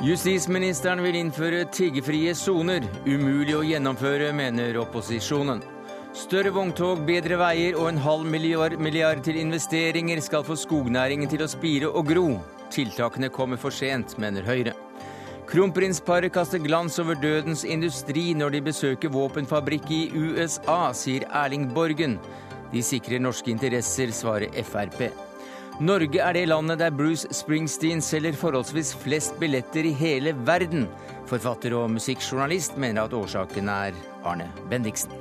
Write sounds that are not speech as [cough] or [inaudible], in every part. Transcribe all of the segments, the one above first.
Justisministeren vil innføre tiggefrie soner. Umulig å gjennomføre, mener opposisjonen. Større vogntog, bedre veier og en halv milliard, milliard til investeringer skal få skognæringen til å spire og gro. Tiltakene kommer for sent, mener Høyre. Kronprinsparet kaster glans over dødens industri når de besøker våpenfabrikk i USA, sier Erling Borgen. De sikrer norske interesser, svarer Frp. Norge er det landet der Bruce Springsteen selger forholdsvis flest billetter i hele verden. Forfatter og musikkjournalist mener at årsaken er Arne Bendiksen.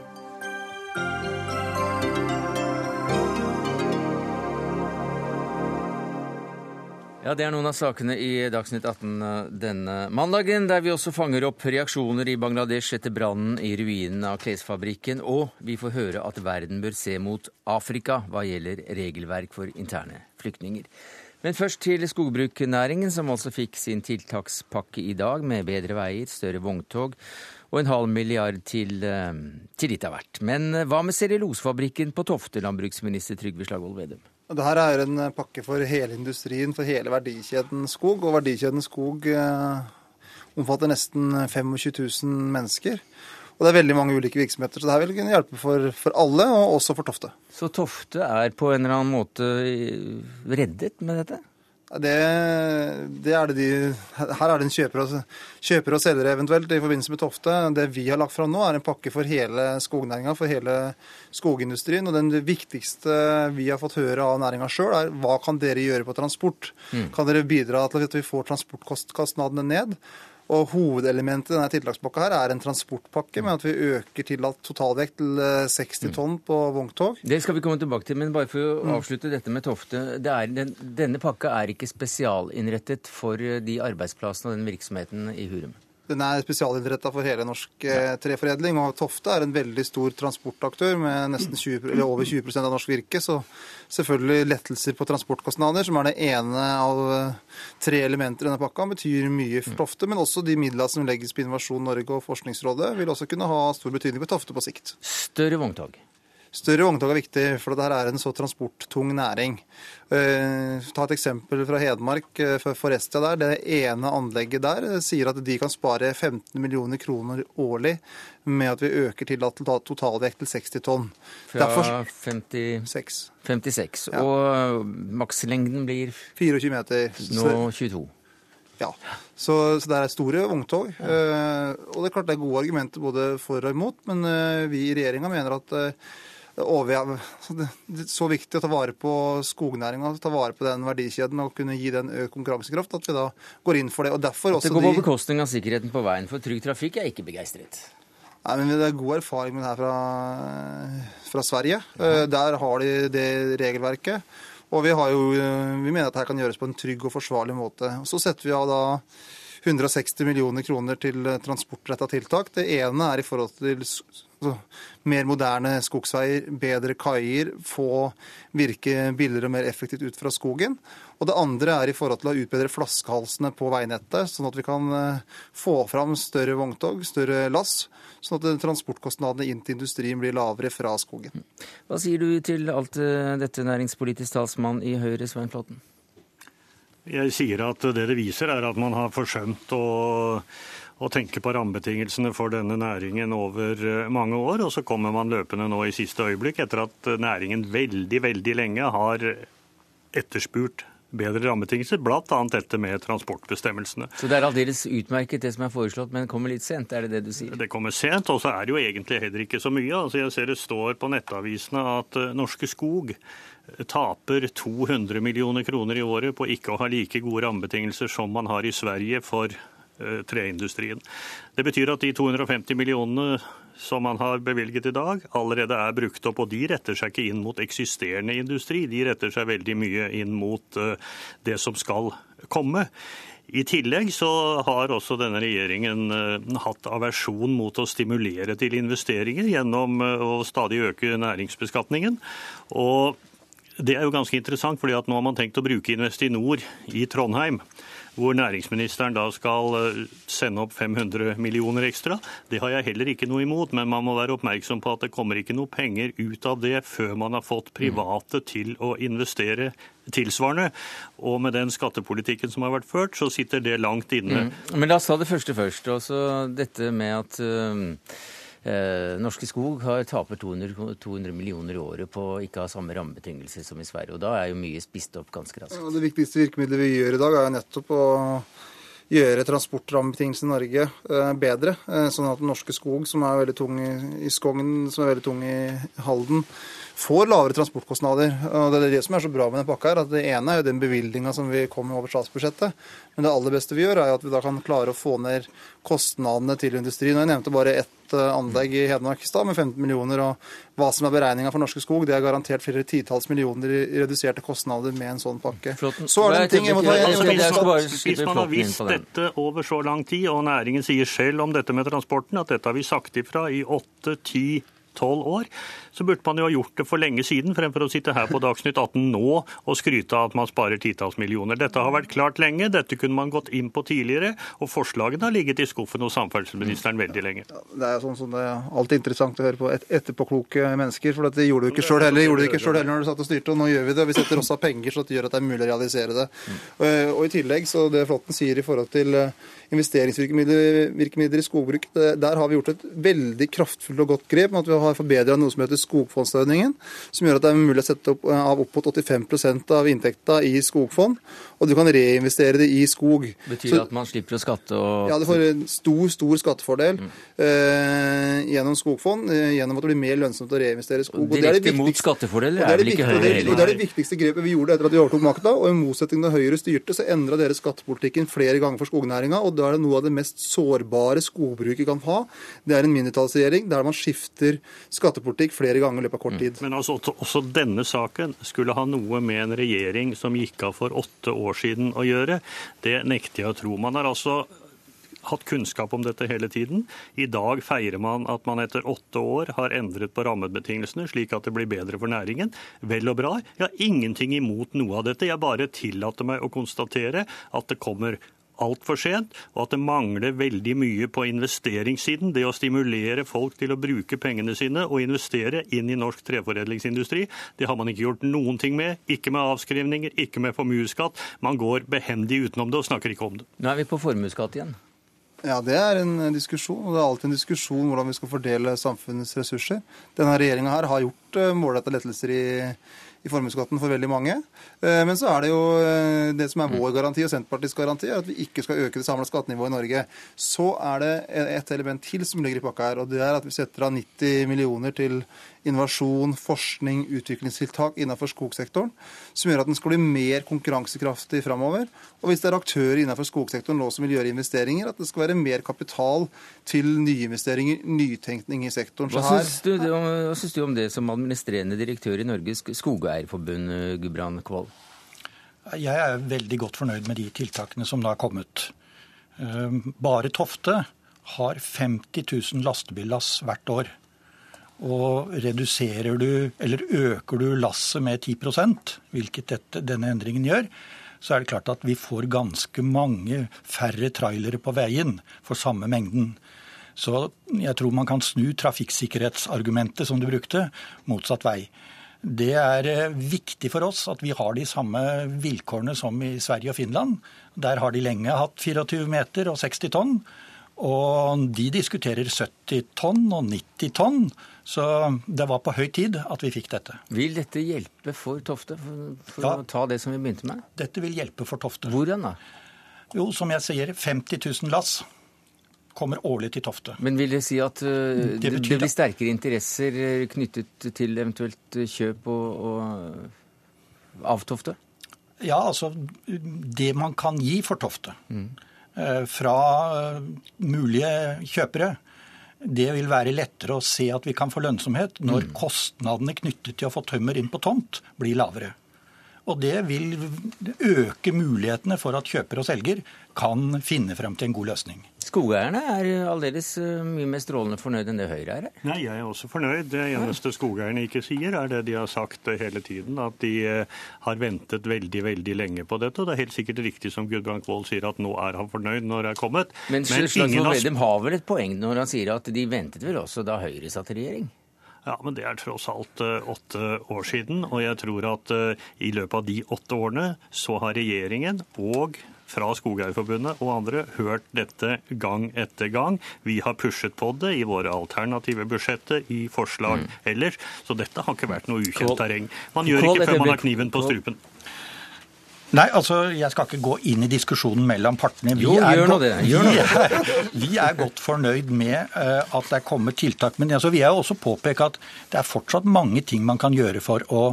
Ja, Det er noen av sakene i Dagsnytt 18 denne mandagen, der vi også fanger opp reaksjoner i Bangladesh etter brannen i ruinen av klesfabrikken, og vi får høre at verden bør se mot Afrika hva gjelder regelverk for interne flyktninger. Men først til skogbruknæringen, som altså fikk sin tiltakspakke i dag, med bedre veier, større vogntog og en halv milliard til, eh, til litt av hvert. Men hva med cellulosefabrikken på Tofte, landbruksminister Trygve Slagvold Vedum? Det her er en pakke for hele industrien, for hele verdikjeden skog. Og verdikjeden skog eh, omfatter nesten 25 000 mennesker. Og det er veldig mange ulike virksomheter, så det her vil kunne hjelpe for, for, alle, og også for Tofte. Så Tofte er på en eller annen måte reddet med dette? Det, det er det de, her er det en kjøper og, kjøper og selger eventuelt i forbindelse med Tofte. Det vi har lagt fram nå, er en pakke for hele skognæringa, for hele skogindustrien. Og den viktigste vi har fått høre av næringa sjøl, er hva kan dere gjøre på transport? Mm. Kan dere bidra til at vi får transportkostnadene ned? Og Hovedelementet i denne tiltakspakka her er en transportpakke med at vi øker tillatt totalvekt til 60 eh, tonn på vogntog. Det skal vi komme tilbake til, men bare for å mm. avslutte dette med Tofte. Er, den, denne pakka er ikke spesialinnrettet for eh, de arbeidsplassene og den virksomheten i Hurum? Den er spesialinnretta for hele norsk eh, treforedling. og Tofte er en veldig stor transportaktør med nesten [clears throat] 20, over 20% av norsk virke. Så selvfølgelig lettelser på transportkostnader, som er det ene av eh, tre elementer i denne pakka, betyr mye for Tofte. Men også de midla som legges på Innovasjon Norge og Forskningsrådet, vil også kunne ha stor betydning for Tofte på sikt. Større vogntog? Større vogntog er viktig, for dette er en så transporttung næring. Uh, ta et eksempel fra Hedmark, uh, Forestia der. Det ene anlegget der uh, sier at de kan spare 15 millioner kroner årlig med at vi øker tillatt totalvekt til 60 tonn. Fra Derfor, 56. 56. Ja. Og makslengden blir 24 meter. Nå 22. Ja, så, så, det er store vogntog. Ja. og det er klart det er gode argumenter både for og imot, men vi i regjeringa mener at det er så viktig å ta vare på skognæringa, ta vare på den verdikjeden og kunne gi den økt konkurransekraft, at vi da går inn for det. Og derfor også Det går på de... bekostning av sikkerheten på veien, for Trygg Trafikk er ikke begeistret? Nei, men Det er god erfaring med det her fra, fra Sverige. Ja. Der har de det regelverket. Og vi, jo, vi mener at dette kan gjøres på en trygg og forsvarlig måte. Så setter vi av da 160 millioner kroner til transportretta tiltak. Det ene er i forhold til Altså, mer moderne skogsveier, bedre kaier, få virke billigere og mer effektivt ut fra skogen. Og det andre er i forhold til å utbedre flaskehalsene på veinettet, sånn at vi kan eh, få fram større vogntog, større lass, sånn at transportkostnadene inn til industrien blir lavere fra skogen. Hva sier du til alt eh, dette, næringspolitisk talsmann i Høyre, Svein Flåtten? Jeg sier at det det viser, er at man har forsømt å å tenke på rammebetingelsene for denne næringen over eh, mange år. Og så kommer man løpende nå i siste øyeblikk, etter at næringen veldig, veldig lenge har etterspurt bedre rammebetingelser, bl.a. dette med transportbestemmelsene. Så det er aldeles utmerket det som er foreslått, men kommer litt sent, er det det du sier? Det kommer sent, og så er det jo egentlig heller ikke så mye. Altså Jeg ser det står på nettavisene at eh, Norske Skog taper 200 millioner kroner i året på ikke å ha like gode rammebetingelser som man har i Sverige for Eh, treindustrien. Det betyr at de 250 millionene som man har bevilget i dag, allerede er brukt opp. Og de retter seg ikke inn mot eksisterende industri, de retter seg veldig mye inn mot eh, det som skal komme. I tillegg så har også denne regjeringen eh, hatt aversjon mot å stimulere til investeringer gjennom å stadig øke næringsbeskatningen. Og det er jo ganske interessant, fordi at nå har man tenkt å bruke Investinor i Trondheim hvor næringsministeren da skal eh, sende opp 500 millioner ekstra. Det har jeg heller ikke noe imot, men man må være oppmerksom på at det kommer ikke noe penger ut av det før man har fått private til å investere tilsvarende. Og med den skattepolitikken som har vært ført, så sitter det langt inne. Mm. Men la oss ta det første først. Også dette med at uh, Norske Skog har taper 200, 200, millioner i året på å ikke ha samme rammebetingelser som i Sverige. Og da er jo mye spist opp ganske raskt. Ja, det viktigste virkemidlet vi gjør i dag, er nettopp å gjøre transportrammebetingelsene i Norge eh, bedre. Eh, sånn at Norske Skog, som er veldig tung i Skogn, som er veldig tung i Halden, får lavere transportkostnader. Og Det er det som er så bra med den pakka. her, at Det ene er jo den bevilgninga som vi kommer over statsbudsjettet. Men det aller beste vi gjør, er at vi da kan klare å få ned kostnadene til industrien. Og Jeg nevnte bare ett eh, anlegg i Hedmark i stad med 15 millioner. og Hva som er beregninga for Norske Skog, det er garantert flere titalls millioner i reduserte kostnader med en sånn pakke. Så er det en ting jeg må ta hvis, hvis man har visst dette over så lang tid, og næringen sier selv om dette med transporten at dette har vi sagt ifra i åtte, ti tolv år, så burde man jo ha gjort det for lenge siden, fremfor å sitte her på Dagsnytt 18 nå og skryte av at man sparer titalls millioner. Dette har vært klart lenge, dette kunne man gått inn på tidligere, og forslagene har ligget i skuffen hos samferdselsministeren veldig lenge. Det er jo sånn som det er alltid interessant å høre på et etterpåkloke mennesker, for dette gjorde du ikke sjøl heller. Gjorde du ikke selv heller når du satt og styrte, og nå gjør vi det. Vi setter også av penger så det gjør at det er mulig å realisere det. Mm. Og i tillegg, så det Flåtten sier i forhold til eh, investeringsvirkemidler i skogbruk. Der har vi gjort et veldig kraftfullt og godt grep med at vi har forbedra noe som heter skogfondsordningen, som gjør at det er mulig å sette opp eh, av opp mot 85% av inntekta i skogfond, og du kan reinvestere det i skog. Betyr det at man slipper å skatte og Ja, du får en stor, stor skattefordel mm. eh, gjennom skogfond, eh, gjennom at det blir mer lønnsomt å reinvestere i skog. Og direkte mot skattefordeler er vel ikke Høyre heller? Det er det viktigste grepet vi gjorde etter at vi overtok makta, og i motsetning til Høyre styrte, så endra dere skattepolitikken flere ganger for skognæringa. og da er det noe av det mest sårbare skogbruket kan ha. Det er en mindretallsregjering der man skifter skattepolitikk flere ganger i løpet av kort tid. Men altså, også denne saken skulle ha noe med en regjering som gikk av for åtte år siden å gjøre. Det nekter jeg å tro. Man har altså hatt kunnskap om dette hele tiden. I dag feirer man at man etter åtte år har endret på rammebetingelsene slik at det blir bedre for næringen. Vel og bra. Jeg har ingenting imot noe av dette. Jeg bare tillater meg å konstatere at det kommer altfor sent, og at det mangler veldig mye på investeringssiden. Det å stimulere folk til å bruke pengene sine og investere inn i norsk treforedlingsindustri, det har man ikke gjort noen ting med. Ikke med avskrivninger, ikke med formuesskatt. Man går behendig utenom det og snakker ikke om det. Nå er vi på formuesskatt igjen. Ja, Det er en diskusjon. og Det er alltid en diskusjon hvordan vi skal fordele samfunnets ressurser. Denne regjeringa har gjort eh, målretta lettelser i i formuesskatten for veldig mange. Eh, men så er det jo eh, det som er vår garanti og Senterpartiets garanti, er at vi ikke skal øke det samla skattenivået i Norge. Så er det et element til som ligger i pakka her, og det er at vi setter av 90 millioner til innovasjon, forskning, utviklingstiltak innenfor skogsektoren, som gjør at den skal bli mer konkurransekraftig framover. Og hvis det er aktører innenfor skogsektoren nå som vil gjøre investeringer, at det skal være mer kapital til nyinvesteringer, nytenkning i sektoren. Hva syns du, du, om det som administrerende direktør i Norges Skogeierforbund, Gudbrand Kvold? Jeg er veldig godt fornøyd med de tiltakene som da er kommet. Ehm, bare Tofte har 50 000 lastebillass hvert år. Og reduserer du, eller øker du lasset med 10% hvilket dette, denne endringen gjør, så er det klart at vi får ganske mange færre trailere på veien for samme mengden. Så jeg tror man kan snu trafikksikkerhetsargumentet som du brukte, motsatt vei. Det er eh, viktig for oss at vi har de samme vilkårene som i Sverige og Finland. Der har de lenge hatt 24 meter og 60 tonn. Og de diskuterer 70 tonn og 90 tonn. Så det var på høy tid at vi fikk dette. Vil dette hjelpe for Tofte, for, for ja, å ta det som vi begynte med? Dette vil hjelpe for Tofte. Hvordan da? Jo, som jeg sier, 50 000 lass kommer årlig til Tofte. Men vil det si at uh, det, det, blir sterkere interesser eh, knyttet til eventuelt kjøp og, og av Tofte? Ja, altså det man kan gi for Tofte mm. uh, fra mulige kjøpere, det vil være lettere å se at vi kan få lønnsomhet når kostnadene knyttet til å få tømmer inn på tomt blir lavere. Og det vil øke mulighetene for at kjøper og selger kan finne frem til en god løsning. Skogeierne er aldeles eh, mye mer strålende fornøyd enn det Høyre er? Nei, jeg er også fornøyd. Det eneste skogeierne ikke sier, er det de har sagt hele tiden. At de eh, har ventet veldig, veldig lenge på dette. Og det er helt sikkert riktig som Gudbrand Kvål sier, at nå er han fornøyd når det er kommet. Men, Men Slagsvold Vedum har vel et poeng når han sier at de ventet vel også da Høyre satt i regjering? Ja, men det er tross alt uh, åtte år siden. Og jeg tror at uh, i løpet av de åtte årene så har regjeringen og fra Skogeierforbundet og andre hørt dette gang etter gang. Vi har pushet på det i våre alternative budsjetter, i forslag mm. ellers. Så dette har ikke vært noe ukjent terreng. Man gjør ikke før man har kniven på strupen. Nei, altså, Jeg skal ikke gå inn i diskusjonen mellom partene. Vi, jo, er, godt, vi, er, vi er, godt fornøyd med uh, at det er kommet tiltak. Men altså, vi er også påpeke at det er fortsatt mange ting man kan gjøre for å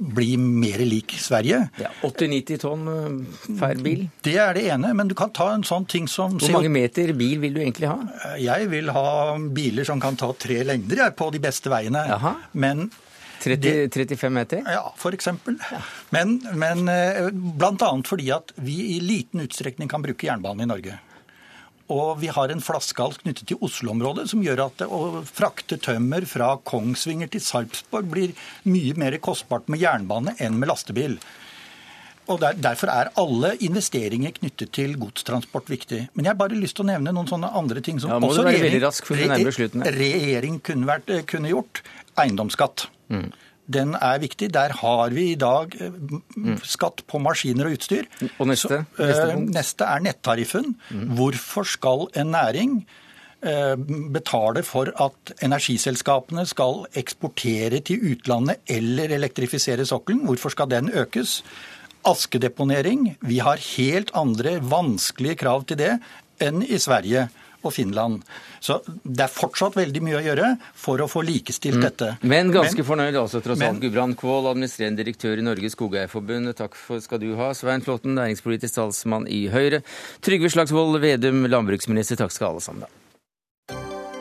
bli mer lik Sverige. Ja, 80-90 tonn eh, per bil? Det er det ene. Men du kan ta en sånn ting som Hvor mange meter bil vil du egentlig ha? Eh, jeg vil ha biler som kan ta tre lengder på de beste veiene. Aha. Men 30, det, 35 meter? Ja, f.eks. Ja. Men, men eh, bl.a. fordi at vi i liten utstrekning kan bruke jernbanen i Norge. Og vi har en flaskehals knyttet til Oslo-området som gjør at å frakte tømmer fra Kongsvinger til Sarpsborg blir mye mer kostbart med jernbane enn med lastebil. Og der, Derfor er alle investeringer knyttet til godstransport viktig. Men jeg har bare lyst til å nevne noen sånne andre ting som ja, også regjering, regjering kunne, vært, kunne, gjort. Eiendomsskatt. Mm den er viktig. Der har vi i dag eh, skatt på maskiner og utstyr. Og neste? Så, neste, neste, er nettariffen. Mm. Hvorfor skal en næring betale for at energiselskapene skal eksportere til utlandet eller elektrifisere sokkelen? Hvorfor skal den økes? Askedeponering. Vi har helt andre vanskelige krav til det enn i Sverige og Finland. Så det er fortsatt veldig mye å gjøre for å få likestilt mm. dette. Men ganske men, fornøyd altså, tross alt. Gudbrand Kvål, administrerende direktør i Norges Skogeierforbund. Takk for skal du ha. Svein Flåtten, næringspolitisk talsmann i Høyre. Trygve Slagsvold Vedum, landbruksminister. Takk skal alle sammen ha.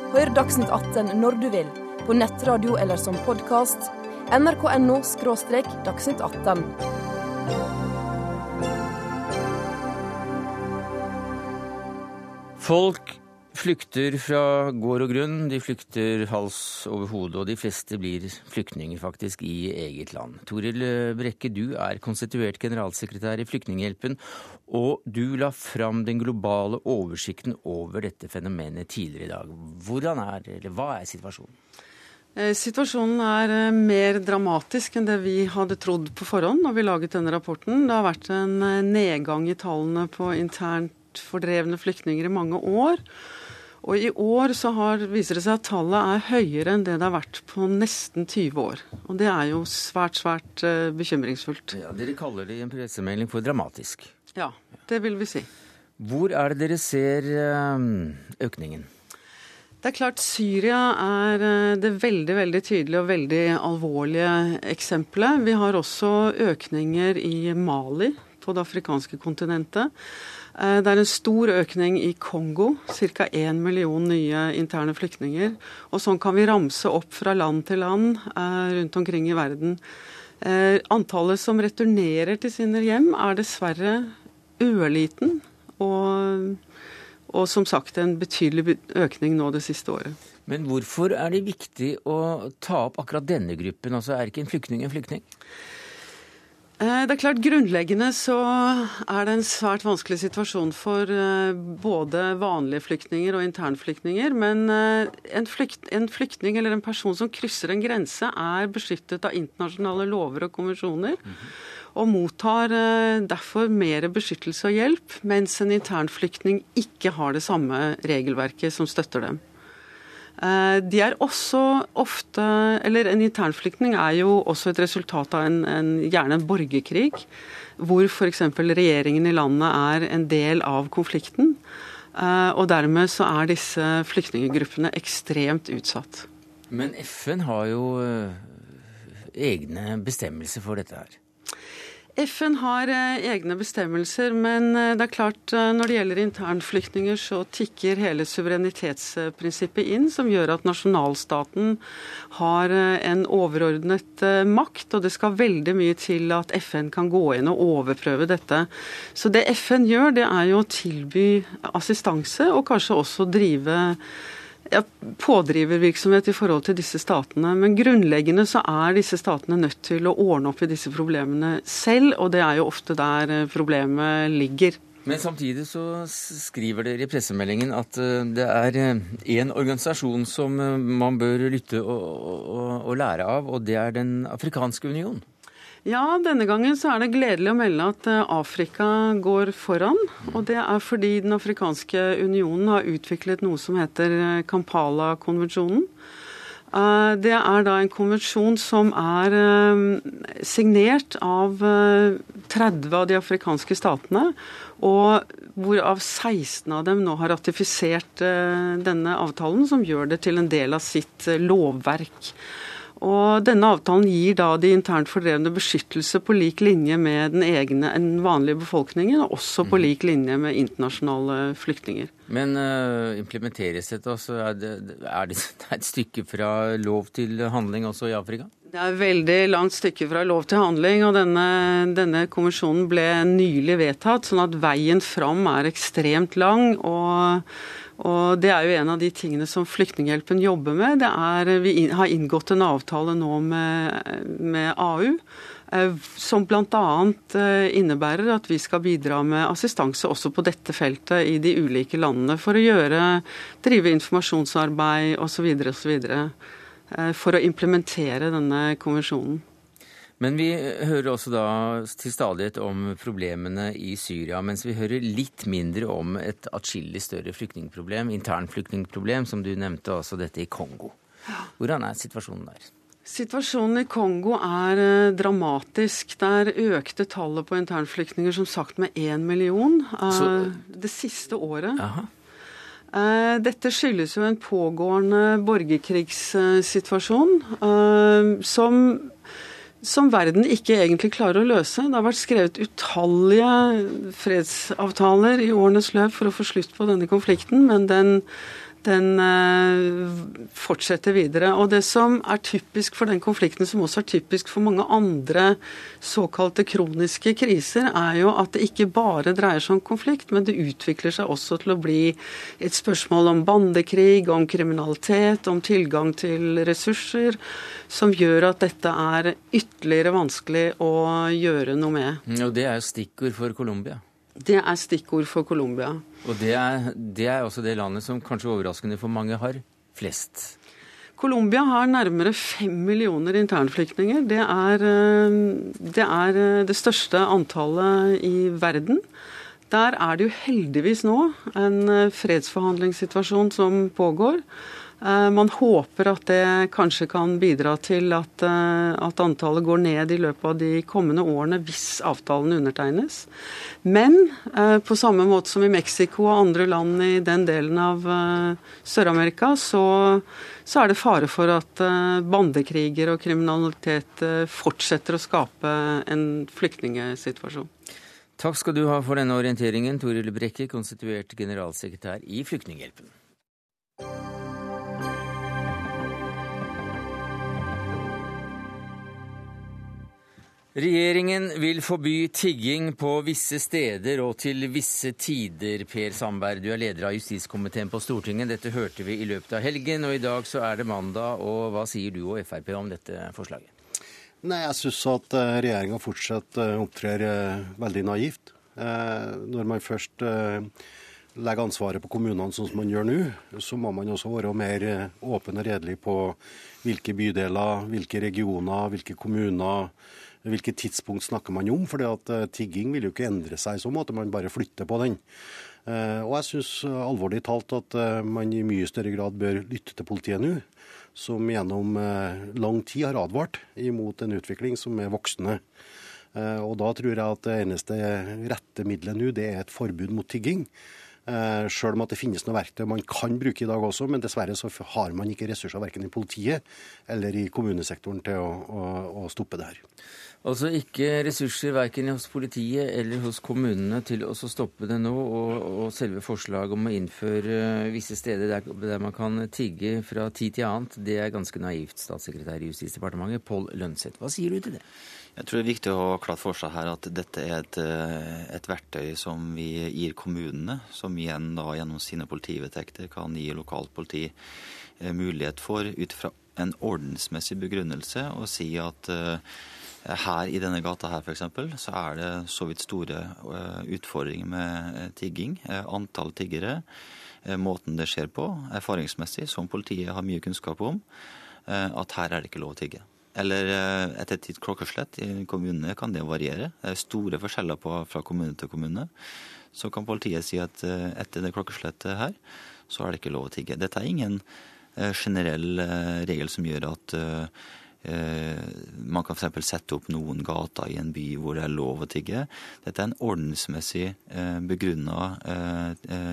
Hør Dagsnytt 18 når du vil, på nettradio eller som podkast. nrk.no – dagsnytt 18. Folk flykter fra gård og grunn. De flykter hals over hode, og de fleste blir flyktninger faktisk i eget land. Toril Brekke, du er konstituert generalsekretær i Flyktninghjelpen, og du la fram den globale oversikten over dette fenomenet tidligere i dag. Hvordan er, eller hva er situasjonen? Eh, situasjonen er eh, mer dramatisk enn det vi hadde trodd på forhånd når vi laget denne rapporten. Det har vært en eh, nedgang i tallene på internt fordrevne flyktninger i mange år. Og i år så har, viser det seg at tallet er høyere enn det det har vært på nesten 20 år. Og det er jo svært, svært bekymringsfullt. Ja, Dere kaller det i en pressemelding for dramatisk. Ja, det vil vi si. Hvor er det dere ser økningen? Det er klart Syria er uh, det veldig veldig tydelige og veldig alvorlige eksempelet. Vi har også økninger i Mali, på det afrikanske kontinentet. Eh, det er en stor økning i Kongo, ca. 1 million nye interne flyktninger. Og sånn kan vi ramse opp fra land til land eh, rundt omkring i verden. Eh, antallet som returnerer til sine hjem er dessverre ørliten. Og, og som sagt en betydelig økning nå det siste året. Men hvorfor er det viktig å ta opp akkurat denne gruppen? Altså Er ikke en flyktning en flyktning? Eh, det er klart Grunnleggende så er det en svært vanskelig situasjon for eh, både vanlige flyktninger og internflyktninger. Men eh, en, flykt, en, flyktning eller en person som krysser en grense, er beskyttet av internasjonale lover og konvensjoner. Og mottar derfor mer beskyttelse og hjelp, mens en internflyktning ikke har det samme regelverket som støtter dem. Eh, de er også ofte Eller en internflyktning er jo også et resultat av en, en gjerne en borgerkrig, hvor f.eks. regjeringen i landet er en del av konflikten. Eh, og dermed så er disse flyktninggruppene ekstremt utsatt. Men FN har jo eh, egne bestemmelser for dette her? FN har eh, egne bestemmelser, men eh, det er klart eh, når det gjelder internflyktninger, så tikker hele suverenitetsprinsippet inn, som gjør at nasjonalstaten har en overordnet makt. Og det skal veldig mye til at FN kan gå inn og overprøve dette. Så det FN gjør, det er jo å tilby assistanse, og kanskje også drive pådrivervirksomhet i forhold til disse statene. Men grunnleggende så er disse statene nødt til å ordne opp i disse problemene selv, og det er jo ofte der eh, problemet ligger. Men samtidig så skriver dere i pressemeldingen at eh, det er én eh, organisasjon som man bør lytte og, og, og lære av, og det er Den afrikanske union? Ja, denne gangen så er det gledelig å melde at eh, Afrika går foran. Og det er fordi Den afrikanske unionen har utviklet noe som heter eh, Kampala-konvensjonen. Eh, det er da en konvensjon som er signert av 30 av de afrikanske statene, og hvorav 16 av dem nå har ratifisert denne avtalen, som gjør det til en del av sitt lovverk. Og denne avtalen gir da de internt fordrevne beskyttelse på lik linje med den egne, den vanlige befolkningen, og også på mhm. lik linje med internasjonale flyktninger. Men uh, implementeres dette også? Er det, er det [laughs] et stykke fra lov til handling også i Afrika? Det er et veldig langt stykke fra lov til handling, og denne, denne konvensjonen ble nylig vedtatt, sånn at veien fram er ekstremt lang. og og Det er jo en av de tingene som Flyktninghjelpen jobber med. Det er, vi har inngått en avtale nå med, med AU eh, som bl.a. Eh, innebærer at vi skal bidra med assistanse også på dette feltet i de ulike landene for å gjøre, drive informasjonsarbeid osv. Eh, for å implementere denne konvensjonen. Men vi hører også da til stadighet om problemene i Syria, mens vi hører litt mindre om et atskillig større flyktningproblem, internflyktningproblem, som du nevnte altså dette i Kongo. Hvordan er situasjonen der? Situasjonen i Kongo er eh, dramatisk. Der økte tallet på internflyktninger som sagt med én million uh, Så... det siste året. Aha. Eh, dette skyldes jo en pågående borgerkrigssituasjon som som verden ikke egentlig klarer å løse. Det har vært skrevet utallige fredsavtaler i årenes løp for å få slutt på denne konflikten, men den den eh, fortsetter videre. Og det som er typisk for den konflikten, som også er typisk for mange andre såkalte kroniske kriser, er jo at det ikke bare dreier seg om konflikt, men det utvikler seg også til å bli et spørsmål om bandekrig, om kriminalitet, om tilgang til ressurser, som gjør at dette er ytterligere vanskelig å gjøre noe med. Og det er jo stikkord for Colombia. Det er stikkord for Colombia. Og det er, det er også det landet som kanskje overraskende for mange har flest. Colombia har nærmere fem millioner internflyktninger. Det er, eh, det er eh, det største antallet i verden. Der er det jo heldigvis nå en eh, fredsforhandlingssituasjon som pågår. Eh, man håper at det kanskje kan bidra til at, eh, at, antallet går ned i løpet av de kommende årene hvis avtalen undertegnes. Men eh, på samme måte som i Mexico og andre land i den delen av Sør-Amerika, så, så, er det fare for at bandekriger og kriminalitet fortsetter å skape en flyktningsituasjon. Takk skal du ha for denne orienteringen, Toril Brekke, konstituert generalsekretær i Flyktninghjelpen. Regjeringen vil forby tigging på visse steder og til visse tider. Per Sandberg, du er leder av justiskomiteen på Stortinget. Dette hørte vi i løpet av helgen, og i dag så er det mandag. Og hva sier du og Frp om dette forslaget? Nei, Jeg syns at eh, regjeringa fortsatt eh, opptrer eh, veldig naivt. Når man først legger ansvaret på kommunene sånn som man gjør nå, så må man også være mer åpen og redelig på hvilke bydeler, hvilke regioner, hvilke kommuner Hvilket tidspunkt snakker man om? For uh, tigging vil jo ikke endre seg i så måte, man bare flytter på den. Uh, og jeg syns uh, alvorlig talt at man i mye større grad bør lytte til politiet nå, som gjennom lang tid har advart imot en utvikling som er voksende. Og da tror jeg at det eneste rette middelet nå, det er et forbud mot tigging. Eh, selv om at det finnes noe verktøy man kan bruke i dag også, men dessverre så har man ikke ressurser verken i politiet eller i kommunesektoren til å, å, å stoppe det her. Altså ikke ressurser verken hos politiet eller hos kommunene til å stoppe det nå, og, og selve forslaget om å innføre visse steder der, der, man kan tigge fra tid til annet, det er ganske naivt, statssekretær i Justisdepartementet Pål Lønseth. Hva sier du til det? Jeg tror det er viktig å ha klart for seg her at dette er et, eh, et, verktøy som vi gir kommunene, som igjen da gjennom sine politivedtekter kan gi lokalt politi eh, mulighet for, ut fra en ordensmessig begrunnelse, å si at uh, her i denne gata her f.eks. så er det så vidt store utfordringer med tigging. Antall tiggere, måten det skjer på, erfaringsmessig, som politiet har mye kunnskap om, at her er det ikke lov å tigge. Eller eh, etter et titt klokkeslett. I kommunene kan det variere. Det er store forskjeller på, fra kommune til kommune. Så kan politiet si at eh, etter det klokkeslettet her, så er det ikke lov å tigge. Dette er ingen eh, generell regel som gjør at man kan f.eks. sette opp noen gater i en by hvor det er lov å tigge. Dette er en ordensmessig begrunna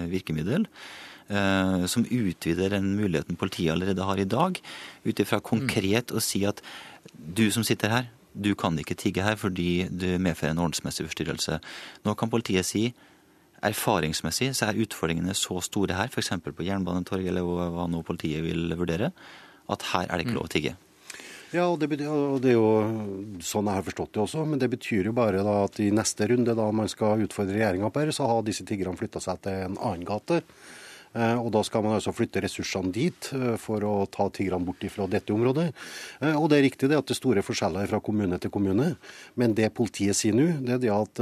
virkemiddel Eh, som utvider den muligheten politiet allerede har i dag, ut ifra konkret å si at du som sitter her, du kan ikke tigge her fordi du medfører en ordensmessig forstyrrelse. Nå kan politiet si erfaringsmessig så er utfordringene så store her, f.eks. på Jernbanetorget eller hva nå politiet vil vurdere, at her er det ikke lov å tigge. Ja, og det, betyr, og det, er jo sånn jeg har forstått det også. Men det betyr jo bare at i neste runde, da man skal utfordre regjeringa på dette, så har disse tiggerne flytta seg til en annen gate. Eh, og Da skal man altså flytte ressursene dit eh, for å ta tigrene bort fra dette området. Eh, og Det er riktig det at det er store forskjeller fra kommune til kommune. Men det politiet sier nå, det er det at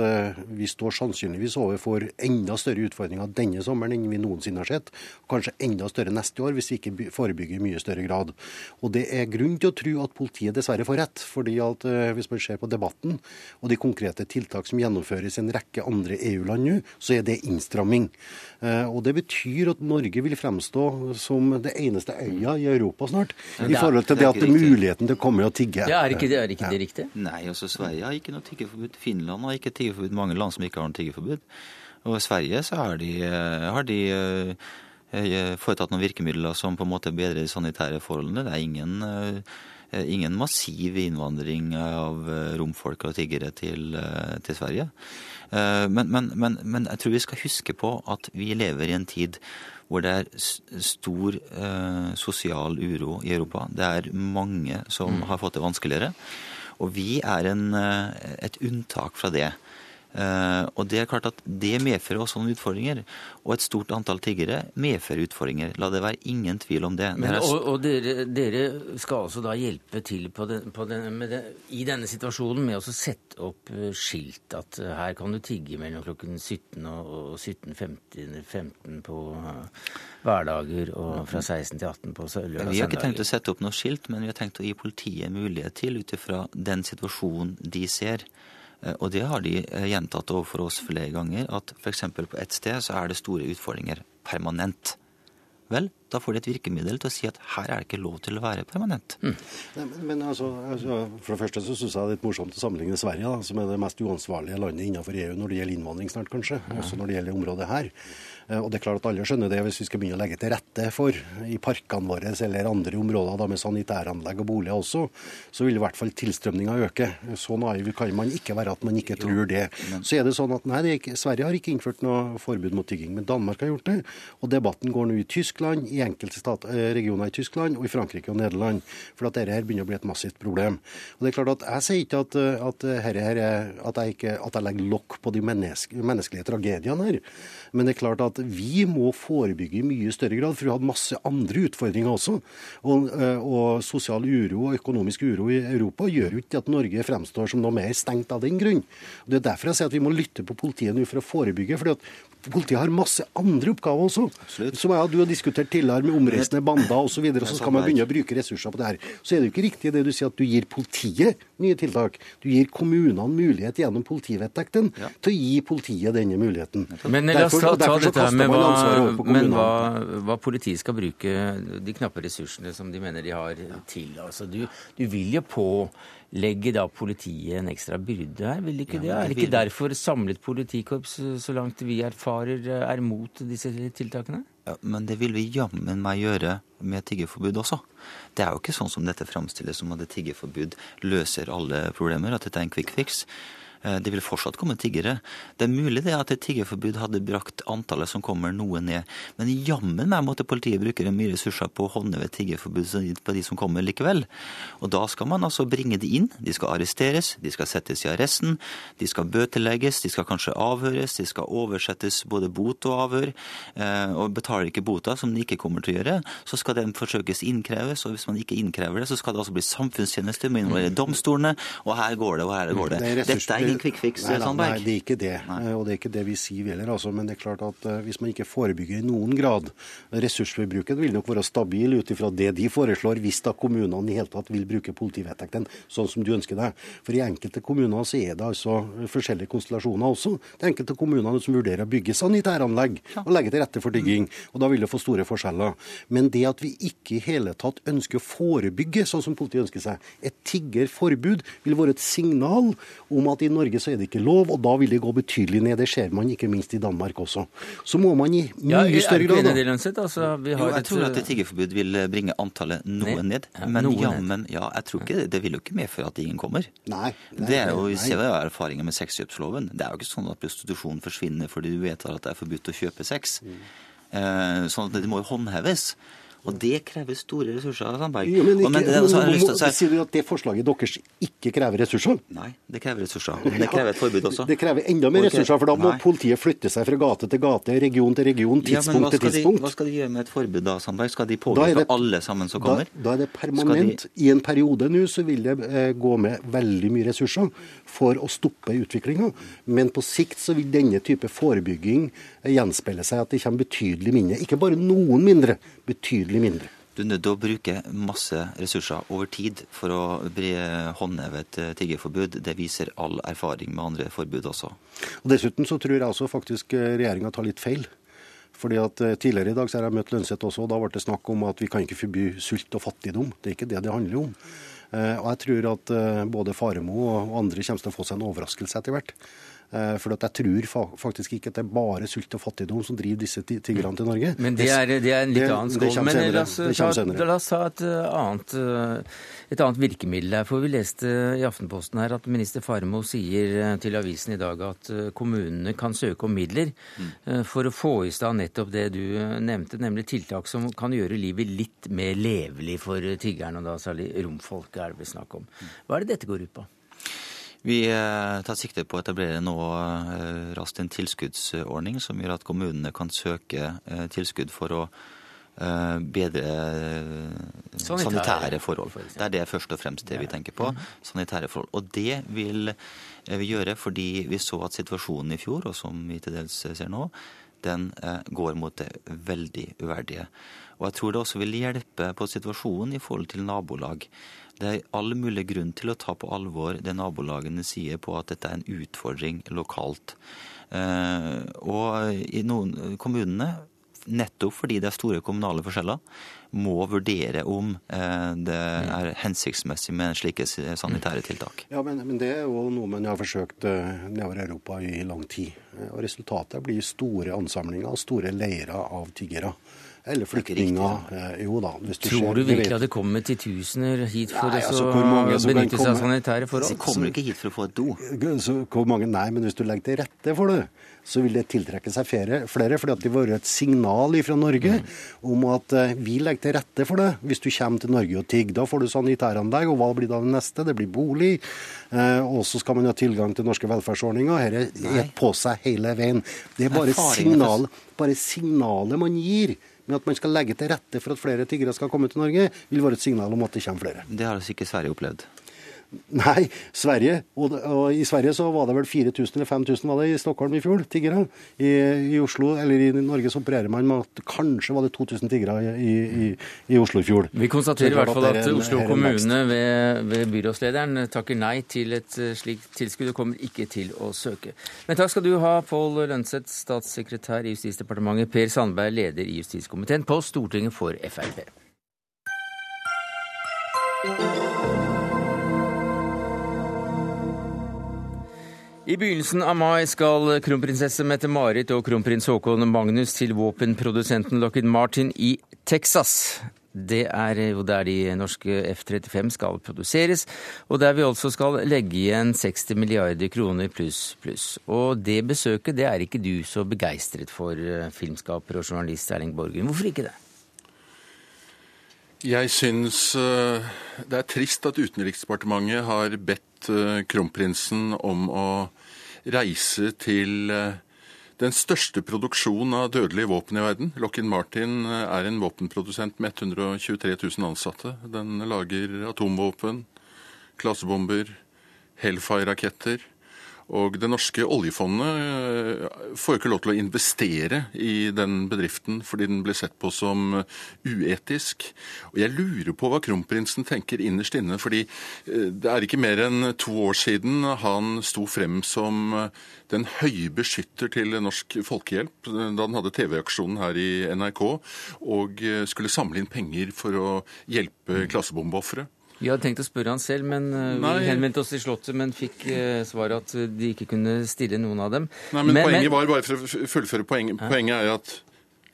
vi står sannsynligvis overfor enda større utfordringer denne sommeren enn vi noensinne har sett. Kanskje enda større neste år hvis vi ikke forebygger i mye større grad. Og Det er grunn til å tro at politiet dessverre får rett. fordi at Hvis man ser på debatten og de konkrete tiltak som gjennomføres i en rekke andre EU-land nå, så er det innstramming. Og Det betyr at Norge vil fremstå som det eneste øya i Europa snart, i forhold til det at det er muligheten til å komme og tigge. Ja, Er ikke det, er ikke det riktig? Nei, altså Sverige har ikke noe tiggeforbud. Finland har ikke tiggeforbud. Mange land som ikke har noe tiggeforbud. Og i Sverige så har de, eh, har de uh, foretatt noen virkemidler som på en måte bedrer de sanitære forholdene. Det er ingen, uh, ingen massiv innvandring av romfolk og tiggere til, til Sverige. Men, men, men, men, jeg tror vi skal huske på at vi lever i en tid hvor det er stor eh, sosial uro i Europa. Det er mange som mm. har fått det vanskeligere. Og vi er en, eh, et unntak fra det. Uh, og Det er klart at det medfører også noen utfordringer. Og et stort antall tiggere medfører utfordringer. La det være ingen tvil om det. Men, og, og dere, dere, skal altså da hjelpe til på den, på den, det, i denne situasjonen med å sette opp eh, skilt at uh, her kan du tigge mellom klokken 17 og, og 17.15 på hverdager og fra 16 til 18 på lørdag Vi har ikke tenkt å sette opp noe skilt, men vi har tenkt å gi politiet mulighet til, ut ifra den situasjonen de ser Eh, og det har de eh, gjentatt overfor oss flere ganger, at f.eks. på ett sted så er det store utfordringer permanent. Vel, da får de et virkemiddel til å si at her er det ikke lov til å være permanent. Mm. Nei, men, men altså, altså, For det første så syns jeg det er litt morsomt å sammenligne Sverige, da, som er det mest uansvarlige landet innenfor EU når det gjelder innvandring snart, kanskje. Ja. Også når det gjelder området her. Eh, og det er klart at Alle skjønner det hvis vi skal begynne å legge til rette for i parkene våre eller andre områder da med sanitæranlegg og boliger også, så vil i hvert fall tilstrømninga øke. Så naiv kan man ikke være at man ikke tror det. Så er det sånn at nei, ikke, Sverige har ikke innført noe forbud mot tygging, men Danmark har gjort det. Og debatten går nå i Tyskland, i enkelte stat, eh, regioner i Tyskland og i Frankrike og Nederland. For at dette her begynner å bli et massivt problem. Og det er klart at Jeg sier ikke at, at, her, er, at, jeg, ikke, at jeg legger lokk på de menneske, menneskelige tragediene her. Men det er klart at vi må forebygge i mye større grad, for vi har hatt masse andre utfordringer også. Og, eh, og, sosial uro og økonomisk uro i Europa gjør jo ikke at Norge fremstår som noe mer stengt av den grunn. Det er derfor jeg sier at vi må lytte på politiet nå for å forebygge. fordi Politiet har masse andre oppgaver også, Absolutt. som jeg og du har diskutert tidligere med omreisende bander osv., og, så videre, så skal man begynne å bruke ressurser på det her. Så er det jo ikke riktig det du sier at du gir politiet nye tiltak. Du gir kommunene mulighet gjennom politivedtekten ja. til å gi politiet denne muligheten. Men la oss ta, ta dette med hva, men hva, hva, politiet skal bruke de knappe ressursene som de mener de har til. Altså, du, du vil jo på legge da politiet en ekstra byrde her, vil ikke det? Er det ikke derfor samlet politikorps, så langt vi erfarer, er mot disse tiltakene? Ja, Men det vil vi jammen meg gjøre med tiggerforbud også. Det er jo ikke sånn som dette framstilles som at et tiggerforbud løser alle problemer, at dette er en quick fix. Eh, det vil fortsatt komme tiggere. Det er mulig det at et tiggerforbud hadde brakt antallet som kommer, noe ned. Men jammen meg måtte politiet bruke mye ressurser på å håndheve tiggerforbudet tiggerforbud på de som kommer likevel. Og da skal man altså bringe de inn. De skal arresteres, de skal settes i arresten, de skal bøtelegges, de skal kanskje avhøres, de skal oversettes både bot og avhør. Eh, og betaler ikke bota, som de ikke kommer til å gjøre, så skal den forsøkes innkreves. Og hvis man ikke innkrever det, så skal det altså bli samfunnstjeneste med involvere domstolene. Og her går det, og her går det. Dette er ingen quick fix, nei, Sandberg? Nei, det er ikke det. Nei. Eh, og det er ikke det vi sier heller. Altså. Men det er klart at uh, hvis man ikke forebygger i noen grad Ressursforbruket vil nok være stabil ut ifra det de foreslår, hvis da kommunene i hele tatt vil bruke politivedtekten sånn som du ønsker deg. For i enkelte kommuner så er det altså forskjellige konstellasjoner også. Det er enkelte kommuner som vurderer å bygge sanitæranlegg og legge til rette for digging. Og da vil det få store forskjeller. Men det at vi ikke i hele tatt ønsker å forebygge sånn som politiet ønsker seg, et tiggerforbud vil være et signal om at i Norge så er det ikke lov, og da vil det gå betydelig ned. Det ser man ikke minst i Danmark også. Så må man i mye ja, større grad altså, jo, Jeg tror at et tiggerforbud vil eh, bringe antallet noe ned. ned. Ja, men jammen, ja, jeg tror ikke, det vil jo ikke medføre at ingen kommer. Nei, nei det er jo, Vi ser jo erfaringer med sexkjøpsloven. Det er jo ikke sånn at prostitusjon forsvinner fordi du vet at det er forbudt å kjøpe sex. Mm. Eh, sånn at det må jo håndheves. Og det krever store ressurser. Sandberg. Jo, men, ikke, men det, altså, må, må, Sier du at det forslaget deres ikke krever ressurser? Nei, det krever ressurser. Men det krever et forbud også. Det krever enda mer ressurser, for da må Nei. politiet flytte seg fra gate til gate, region til region, tidspunkt ja, til tidspunkt. De, hva skal de gjøre med et forbud da, Sandberg? Skal de påvirke alle sammen som kommer? Da, da er det permanent. De... I en periode nå så vil det eh, gå med veldig mye ressurser for å stoppe utviklinga. Men på sikt så vil denne type forebygging gjenspeile seg at det kommer betydelig mindre. Ikke bare noen mindre, betydelig mindre. Du er nødt til å bruke masse ressurser over tid for å håndheve et eh, tiggerforbud. Det viser all erfaring med andre forbud også. Og Dessuten så tror jeg også faktisk eh, regjeringa tar litt feil. Fordi at eh, Tidligere i dag så har jeg møtt Lønseth også, og da ble det snakk om at vi kan ikke forby sult og fattigdom. Det er ikke det det handler om. Og jeg tror at både Faremo og andre kommer til å få seg en overraskelse etter hvert. Eh, for jeg tror faktisk ikke at det er bare sult og fattigdom som driver disse tiggerne til Norge. Men det er, det er en litt annen skål. Men la oss, ta, la oss ta et eh, annet, eh, et annet virkemiddel her. For vi leste i Aftenposten her at minister Farmo sier til avisen i dag at kommunene kan søke om midler mm. for å få i stand nettopp det du nevnte, nemlig tiltak som kan gjøre livet litt mer levelig for tiggerne, og da særlig romfolket er det vi snakk om. Hva er det dette går ut på? Vi eh, tar sikte på å etablere nå eh, raskt en tilskuddsordning som gjør at kommunene kan søke eh, tilskudd for å bedre sanitære, sanitære forhold. Det er det først og fremst det vi tenker på. Mhm. Sanitære forhold. Og det vil vi gjøre fordi vi så at situasjonen i fjor, og som vi til dels ser nå, den går mot det veldig uverdige. Og jeg tror det også vil hjelpe på situasjonen i forhold til nabolag. Det er all mulig grunn til å ta på alvor det nabolagene sier på at dette er en utfordring lokalt. Eh, og i noen kommunene, nettopp fordi det er store kommunale forskjeller, må vurdere om eh, det er hensiktsmessig med slike sanitære tiltak. Ja, men, men, Det er jo noe man har forsøkt eh, nedover Europa i lang tid. Og Resultatet blir store ansamlinger og store leirer av tiggere. Eller flyktninger. Eh, jo da. Hvis du Tror du virkelig at det kommer titusener hit for Nei, altså, å benytte seg av sanitære forhold? De kommer ikke hit for å få et do. Så, hvor mange, nei, men hvis du legger til rette for det, så vil det tiltrekke seg flere. flere fordi det vil være et signal fra Norge mm. om at uh, vi legger til rette for det. Hvis du kommer til Norge og tigger, da får du sanitæranlegg. Og hva blir da det neste? Det blir bolig. Uh, og så skal man ha tilgang til norske velferdsordninger. Dette er på seg hele veien. Det er bare, signal, bare signalet man gir men at man skal legge til rette for at flere tiggere skal komme til Norge, vil være et signal om at det kommer flere. Det har altså ikke Sverige opplevd? Nei, Sverige. Og, og, I Sverige så var det vel 4000 eller 5000 var det i Stockholm i fjor, tiggere. I, I, Oslo, eller i Norge så opererer man med at kanskje var det 2000 tiggere i, i, i Oslo i fjor. Vi konstaterer i hvert fall at, at Oslo kommune ved, ved, byrådslederen takker nei til et eh, slikt tilskudd og kommer ikke til å søke. Men takk skal du ha, Pål Lønseth, statssekretær i Justisdepartementet, Per Sandberg, leder i justiskomiteen på Stortinget for Frp. I begynnelsen av mai skal kronprinsesse Mette-Marit og kronprins Haakon Magnus til våpenprodusenten Lockheed Martin i Texas. Det er jo der de norske F-35 skal produseres, og der vi altså skal legge igjen 60 milliarder kroner pluss pluss. Og det besøket det er ikke du så begeistret for, eh, filmskaper og journalist Erling Borgen. Hvorfor ikke det? Jeg syns eh, det er trist at Utenriksdepartementet har bedt eh, kronprinsen om å reise til eh, den største produksjonen av dødelige våpen i verden. Lockheed Martin er en våpenprodusent med 123 000 ansatte. Den lager atomvåpen, klasebomber, Hellfire-raketter. Og det norske oljefondet eh, får ikke lov til å investere i den bedriften fordi den blir sett på som uetisk. Og jeg lurer på hva kronprinsen tenker innerst inne, fordi eh, det er ikke mer enn to år siden han sto frem som eh, den høye beskytter til Norsk Folkehjelp da han hadde TV-aksjonen her i NRK og skulle samle inn penger for å hjelpe klassebombeofre. Vi hadde tenkt å spørre han selv, men Nei. vi henvendte oss til Slottet, men fikk svaret svar at de ikke kunne stille noen av dem. Nei, men, men Poenget men... var bare for å fullføre poenget. Poenget er at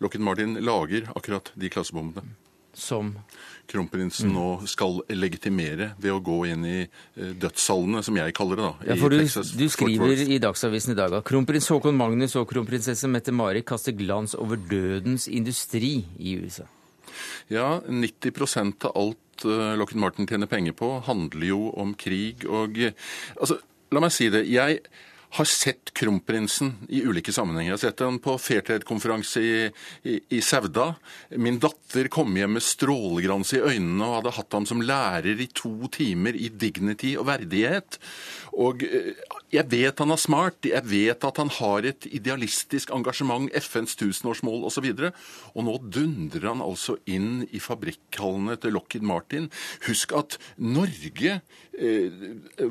Lockheed Martin lager akkurat de klassebombene. Som? Kronprinsen mm. nå skal legitimere ved å gå inn i dødssalene, som jeg kaller det. da. Ja, for du, du skriver i Dagsavisen i dag at kronprins Haakon Magnus og kronprinsesse Mette-Mari kaster glans over dødens industri i USA. Ja, 90% av alt Eh, Lockheed Martin tjener penger på, handler jo om krig og Altså, la meg si det. Jeg har sett kronprinsen i ulike sammenhenger. Jeg har sett ham på Fairtrade-konferanse i, i, i, Sauda. Min datter kom hjem med strålegrans i øynene og hadde hatt ham som lærer i to timer i dignity og verdighet. Og eh, jeg vet han er smart, jeg vet at han har et idealistisk engasjement, FNs tusenårsmål osv. Og, så og nå dundrer han altså inn i fabrikkhallene til Lockheed Martin. Husk at Norge eh,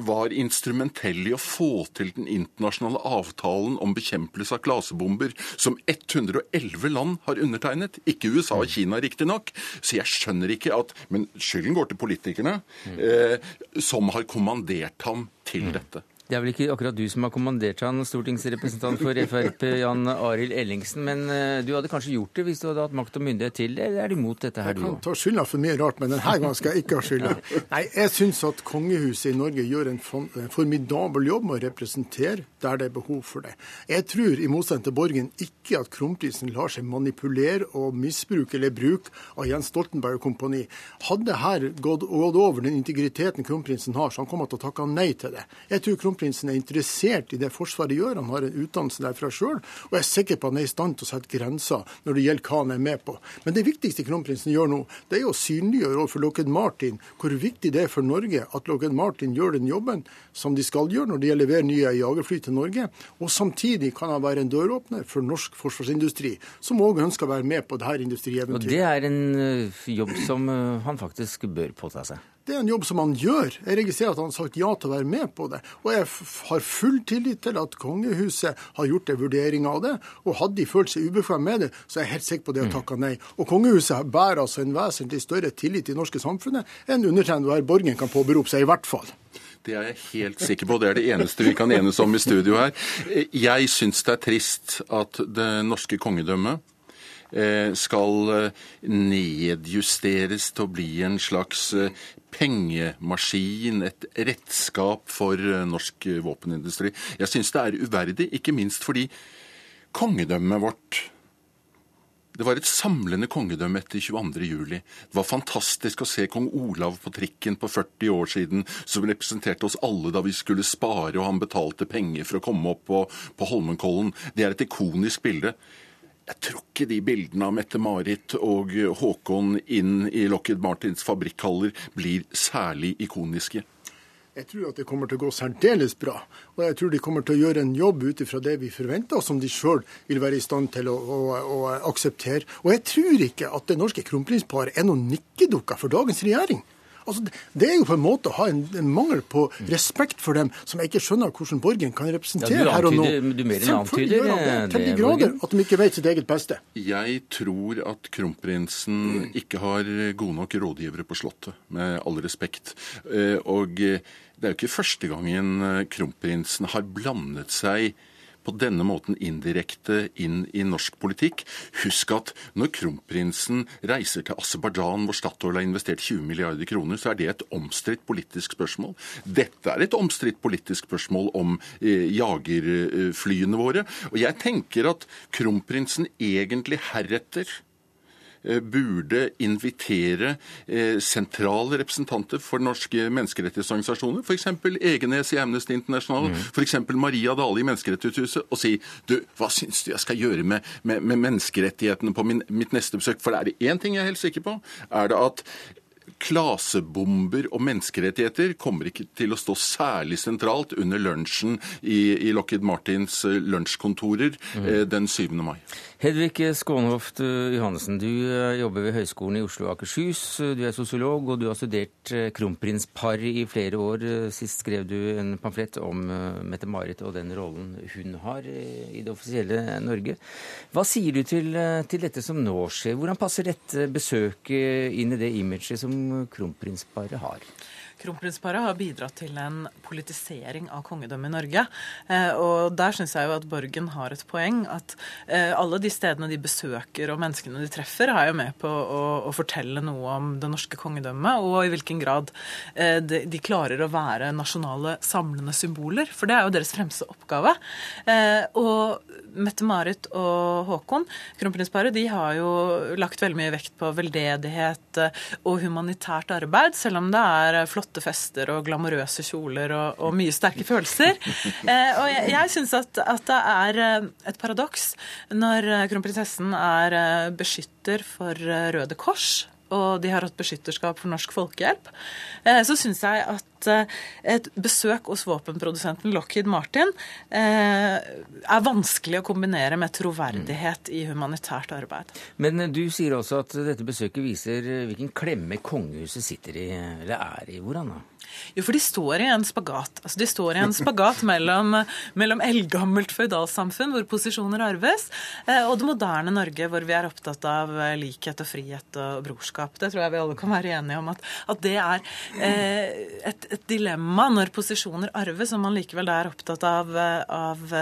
var instrumentell i å få til den internasjonale avtalen om bekjempelse av klasebomber, som 111 land har undertegnet. Ikke USA og Kina, riktignok. Så jeg skjønner ikke at Men skylden går til politikerne, eh, som har kommandert ham til mm. dette. Det er vel ikke akkurat du som har kommandert han, stortingsrepresentant for Frp Jan Arild Ellingsen, men eh, du hadde kanskje gjort det hvis du hadde hatt makt og myndighet til det, eller er du imot dette her, du òg? Jeg kan ta skylda for mye rart, men denne gangen skal jeg ikke ha skylda. [laughs] Nei, jeg syns at kongehuset i Norge gjør en formidabel jobb med å representere der det er behov for det. Jeg tror, i motsetning til Borgen, ikke at kronprisen lar seg manipulere og misbruke eller bruke av Jens Stoltenberg og kompani. Hadde her gått, gått over den integriteten kronprinsen har, så han kommer til å takke nei til det. Jeg tror kronprinsen er interessert i det Forsvaret gjør. Han har en utdannelse derfra sjøl, og jeg er sikker på at han er i stand til å sette grenser når det gjelder hva han er med på. Men det viktigste kronprinsen gjør nå, det er å synliggjøre overfor Lockheed Martin hvor viktig det er for Norge at Lockheed Martin gjør den jobben som de skal gjøre når det gjelder å levere nye jagerfly til Norge. Og samtidig kan han være en døråpner for norsk forsvarsindustri, som òg ønsker å være med på dette industrieventyret. Og det er en eh, jobb som eh, han faktisk bør påta seg? Det er en jobb som han gjør. Jeg registrerer at han har sagt ja til å være med på det. Og jeg har full tillit til at kongehuset har gjort en vurdering av det. Og hadde de følt seg ubekvemme med det, så er jeg helt sikker på det og takka nei. Og kongehuset bærer altså en vesentlig større tillit i det norske samfunnet enn undertegnede Borgen kan påberope seg, i hvert fall. Det er jeg helt sikker på. Det er det eneste vi kan enes om i studio her. Jeg syns det er trist at det norske kongedømmet eh, skal eh, nedjusteres til å bli en slags eh, pengemaskin, et redskap for eh, norsk våpenindustri. Jeg syns det er uverdig, ikke minst fordi kongedømmet vårt det var et samlende kongedømme etter 22.07. Det var fantastisk å se kong Olav på trikken på 40 år siden, som representerte oss alle da vi skulle spare, og han betalte penger for å komme opp på, på Holmenkollen. Det er et ikonisk bilde. Jeg tror ikke de bildene av Mette-Marit og Håkon inn i Lockheed Martins fabrikkhaller blir særlig ikoniske. Jeg tror at det kommer til å gå særdeles bra. Og jeg tror de kommer til å gjøre en jobb ut ifra det vi forventer, som de sjøl vil være i stand til å, å, å, akseptere. Og jeg tror ikke at det norske kronprinsparet er noen nikkedukker for dagens regjering. Altså, det er jo på en måte å ha en, en, mangel på respekt for dem som jeg ikke skjønner hvordan Borgen kan representere ja, her og nå. Du mer enn antyder det, det, til de grader at de ikke vet sitt eget beste. Jeg tror at kronprinsen ikke har gode nok rådgivere på Slottet, med all respekt. Eh, og det er jo ikke første gangen eh, kronprinsen har blandet seg på denne måten indirekte inn i norsk politikk. Husk at når kronprinsen reiser til Aserbajdsjan, hvor Statoil har investert 20 milliarder kroner, så er det et omstridt politisk spørsmål. Dette er et omstridt politisk spørsmål om eh, jagerflyene våre. Og jeg tenker at kronprinsen egentlig heretter burde invitere eh, sentrale representanter for norske menneskerettighetsorganisasjoner, f.eks. Egenes i Amnesty International, mm. f.eks. Maria Dale i Menneskerettighetshuset, og si du, hva syns du jeg skal gjøre med, med, med menneskerettighetene på min, mitt neste besøk? For er det én ting jeg er helt sikker på, er det at klasebomber og menneskerettigheter kommer ikke til å stå særlig sentralt under lunsjen i, i Lockheed Martins eh, lunsjkontorer mm. den 7. mai. Hedvig Skånhoft eh, Johannessen, du jobber ved Høgskolen i Oslo og Akershus. Du er sosiolog, og du har studert kronprinspar i flere år. Sist skrev du en pamflett om Mette-Marit og den rollen hun har i det offisielle Norge. Hva sier du til, til dette som nå skjer? Hvordan passer dette besøket inn i det imaget som kronprinsparet har? Kronprinsparet har bidratt til en politisering av kongedømmet i Norge. Eh, og der syns jeg jo at Borgen har et poeng. At eh, alle de stedene de besøker og menneskene de treffer, er jo med på å, å fortelle noe om det norske kongedømmet, og i hvilken grad eh, de, de, klarer å være nasjonale samlende symboler. For det er jo deres fremste oppgave. Og Mette-Marit og Håkon, kronprinsparet, de har jo lagt veldig mye vekt på veldedighet og humanitært arbeid, selv om det er flotte fester og glamorøse kjoler og, og mye sterke følelser. [laughs] Eh, og jeg, jeg syns at, at, det er eh, et paradoks når kronprinsessen er eh, beskytter for Røde Kors og de har hatt beskytterskap for Norsk Folkehjelp, eh, så syns jeg at eh, et besøk hos våpenprodusenten Lockheed Martin eh, er vanskelig å kombinere med troverdighet i humanitært arbeid. Men du sier også at dette besøket viser hvilken klemme kongehuset sitter i, eller er i. Hvordan da? Jo, for de står i en spagat. Altså, de står i en spagat mellom, mellom eldgammelt føydalsamfunn, hvor posisjoner arves, og det moderne Norge, hvor vi er opptatt av likhet og frihet og brorskap. Det tror jeg vi alle kan være enige om, at, at det er eh, et, et, dilemma når posisjoner arves, og man likevel er opptatt av, av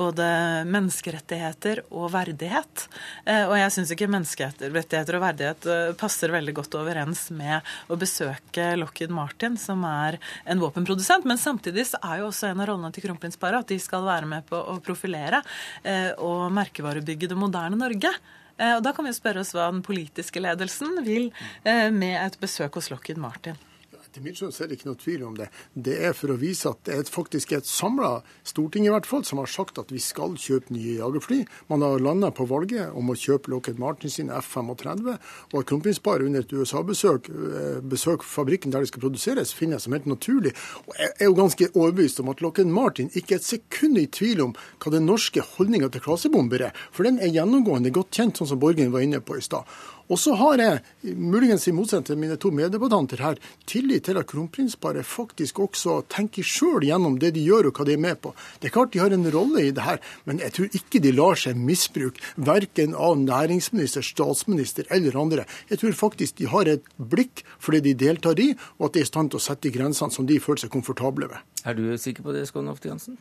både menneskerettigheter og verdighet. Eh, og jeg syns ikke menneskerettigheter og verdighet eh, passer veldig godt overens med å besøke Lockheed Martin, som er en våpenprodusent. Men samtidig så er jo også en av rollene til kronprinsparet at de skal være med på å profilere eh, og merkevarebygge det moderne Norge. Eh, og Da kan vi jo spørre oss hva den politiske ledelsen vil eh, med et besøk hos Lockheed Martin. Til mitt skjønn er det ikke noe tvil om det. Det er for å vise at det er faktisk et samla storting i hvert fall som har sagt at vi skal kjøpe nye jagerfly. Man har landa på valget om å kjøpe Lockheed Martin sine F-35, og at kronprinsparet under et USA-besøk besøk fabrikken der de skal produseres, finner jeg som helt naturlig. Og jeg er jo ganske overbevist om at Lockheed Martin ikke er et sekund i tvil om hva den norske holdninga til klasebomber er, for den er gjennomgående godt kjent, sånn som Borgen var inne på i stad. Og så har jeg, muligens i motsetning til mine to meddebattanter her, tillit til at kronprinsparet faktisk også tenker sjøl gjennom det de gjør og hva de er med på. Det er klart de har en rolle i det her, men jeg tror ikke de lar seg misbruke, verken av næringsminister, statsminister eller andre. Jeg tror faktisk de har et blikk for det de deltar i, og at de er i stand til å sette grensene som de føler seg komfortable ved. Er du sikker på det, Skåne Ofte Jansen?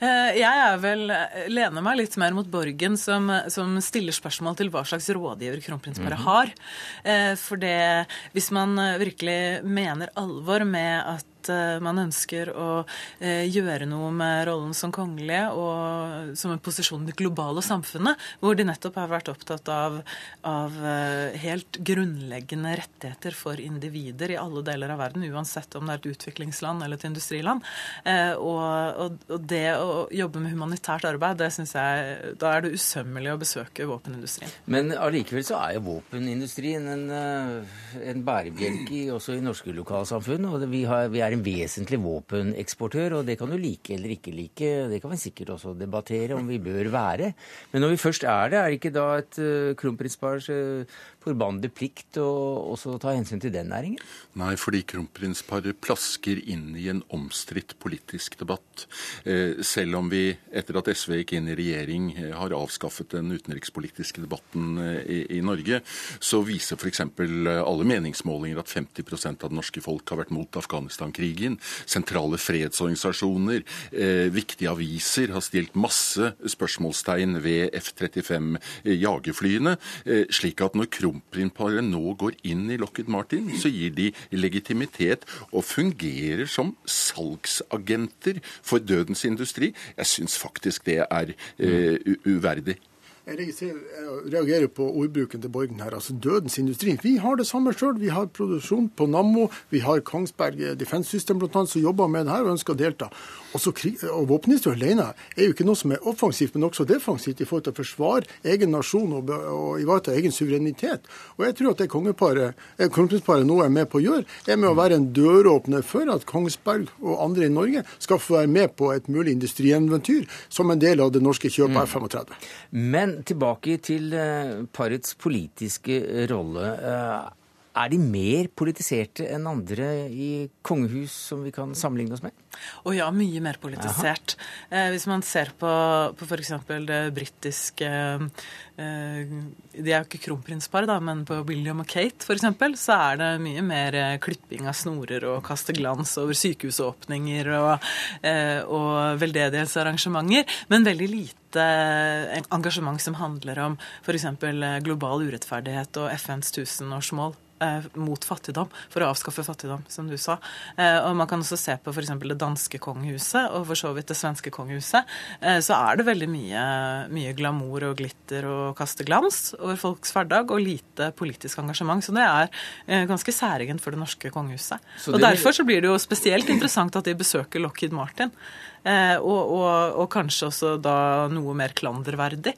Eh, jeg er vel, eh, lener meg litt mer mot Borgen, som, som stiller spørsmål til hva slags rådgiver kronprinsparet mm -hmm. har. Eh, for det, hvis man virkelig mener alvor med at Eh, man ønsker å eh, gjøre noe med rollen som kongelige og som en posisjon i det globale samfunnet, hvor de nettopp har vært opptatt av, av eh, helt grunnleggende rettigheter for individer i alle deler av verden, uansett om det er et utviklingsland eller et industriland. Og, og, og det å jobbe med humanitært arbeid, det synes jeg, da er det usømmelig å besøke våpenindustrien. Men allikevel så er jo våpenindustrien en, en bærebjelke også i norske lokalsamfunn. og vi, har, vi er en vesentlig våpeneksportør, og det kan du like eller ikke like. Det kan vi sikkert også debattere om vi bør være. Men når vi først er det, er det ikke da et uh, kronprinspars uh, forbannede plikt å også ta hensyn til den næringen? Nei, fordi kronprinsparet plasker inn i en omstridt politisk debatt. Eh, selv om vi, etter at SV gikk inn i regjering, eh, har avskaffet den utenrikspolitiske debatten eh, i, i Norge, så viser f.eks. alle meningsmålinger at 50% av det norske folk har vært mot Afghanistan-krigen. Sentrale fredsorganisasjoner, viktige aviser har stilt masse spørsmålstegn ved F-35 jagerflyene. Slik at når kronprinsparet nå går inn i Lockheed Martin, så gir de legitimitet og fungerer som salgsagenter for dødens industri. Jeg syns faktisk det er eh, uverdig. Jeg, jeg reagerer på ordbruken til Borgen her. altså Dødens industri. Vi har det samme sjøl. Vi har produksjon på Nammo. Vi har Kongsberg Defence System blant annet, som jobber med det her og ønsker å delta. Også og Våpenindustri alene er jo ikke noe som er offensivt, men også defensivt i forhold til å forsvare egen nasjon og, og ivareta egen suverenitet. Og jeg tror at det kongeparet, eh, nå er med på å gjøre, er med å være en døråpner for at Kongsberg og andre i Norge skal få være med på et mulig industrieventyr som en del av det norske kjøpet mm. F-35. Men tilbake til eh, parets politiske rolle. Eh, er de mer politiserte enn andre i kongehus som vi kan sammenligne oss med? Å ja, mye mer politisert. Eh, hvis man ser på, på f.eks. det britiske eh, De er jo ikke kronprinspar, da, men på William og Kate f.eks., så er det mye mer eh, klipping av snorer og kaste glans over sykehusåpninger og, eh, og veldedighetsarrangementer, men veldig lite eh, engasjement som handler om f.eks. global urettferdighet og FNs tusenårsmål eh, mot fattigdom, for å avskaffe fattigdom, som du sa. Eh, og Man kan også se på f.eks. det danske kongehuset og for så vidt det svenske kongehuset. Eh, så er det veldig mye, mye, glamour og glitter og kaste glans over folks hverdag, og lite politisk engasjement. Så det er eh, ganske særegent for det norske kongehuset. Så og Derfor så blir det jo spesielt interessant at de besøker Lockheed Martin. Eh, og, og, og kanskje også da noe mer klanderverdig.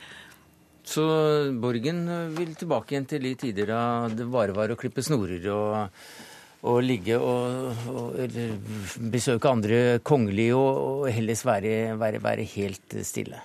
Så Borgen vil tilbake igjen til de tider da det bare var å klippe snorer og, og ligge og, og besøke andre kongelige og, og helst være, være, være helt stille.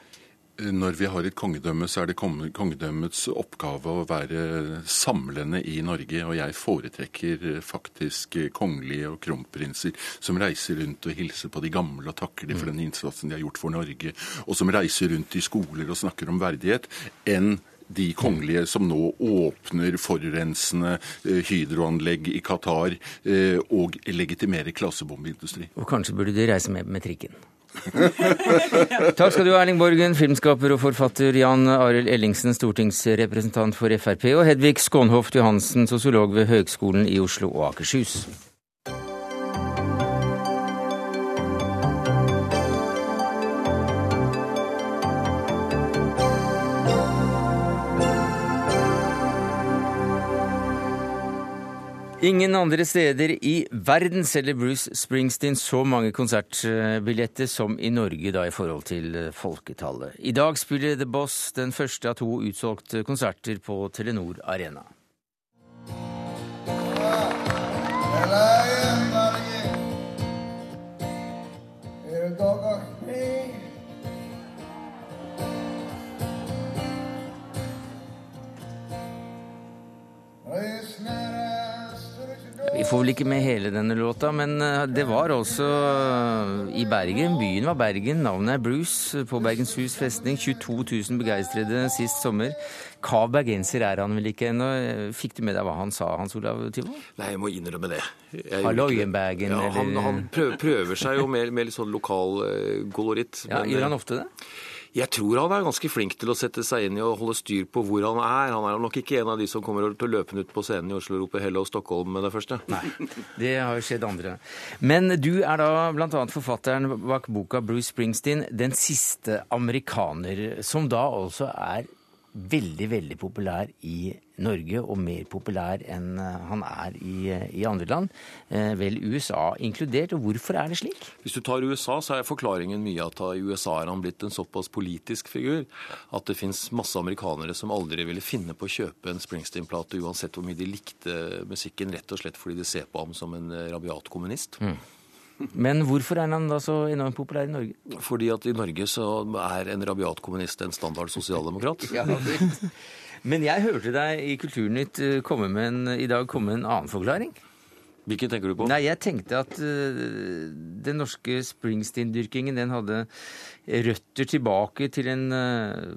Når vi har et kongedømme, så er det kongedømmets oppgave å være samlende i Norge. Og jeg foretrekker faktisk kongelige og kronprinser som reiser rundt og hilser på de gamle og takker dem for den innsatsen de har gjort for Norge, og som reiser rundt i skoler og snakker om verdighet, enn de kongelige som nå åpner forurensende eh, hydroanlegg i Qatar eh, og legitimerer klassebombeindustri. Og kanskje burde de reise med, med trikken? [laughs] Takk skal du ha, Erling Borgen, filmskaper og forfatter Jan Arild Ellingsen, stortingsrepresentant for Frp, og Hedvig Skånhoft Johansen, sosiolog ved Høgskolen i Oslo og Akershus. Ingen andre steder i verden selger Bruce Springsteen så mange konsertbilletter som i Norge da i forhold til eh, folketallet. I dag spiller The Boss den første av to utsolgte konserter på Telenor Arena. Vi får vel ikke med hele denne låta, men eh, det var altså i Bergen. Byen var Bergen, navnet er Bruce. På Bergenshus festning 22 000 begeistrede sist sommer. Kav bergenser er han vel ikke ennå? Fikk du med deg hva han sa, Hans Olav Tyvold? Nei, jeg må innrømme det. Halloienbergen, ja, han, han prøver, seg jo med, med litt sånn lokal koloritt. Ja, Gjør han ofte det? Jeg tror han er ganske flink til å sette seg inn i og holde styr på hvor han er. Han er nok ikke en av de som kommer til å løpe ut på scenen i Oslo og rope 'Hello Stockholm' med det første. Nei, det har jo skjedd andre. Men du er da bl.a. forfatteren bak boka 'Bruce Springsteen', 'Den siste amerikaner', som da altså er veldig, veldig populær i Norge, og mer populær enn eh, han er i, i, andre land. Eh, vel USA inkludert. Og hvorfor er det slik? Hvis du tar USA, så er forklaringen mye at i USA er han blitt en såpass politisk figur at det fins masse amerikanere som aldri ville finne på å kjøpe en Springsteen-plate uansett hvor mye de likte musikken, rett og slett fordi de ser på ham som en eh, rabiat kommunist. Mm. Men hvorfor er han da så enormt populær i Norge? Fordi at i Norge så er en rabiat kommunist en standard sosialdemokrat. Ja, Men jeg hørte deg i Kulturnytt eh, komme med en, i dag komme med en annen forklaring. Hvilken tenker du på? Nei, Jeg tenkte at uh, den norske Springsteen-dyrkingen den hadde røtter tilbake til en uh,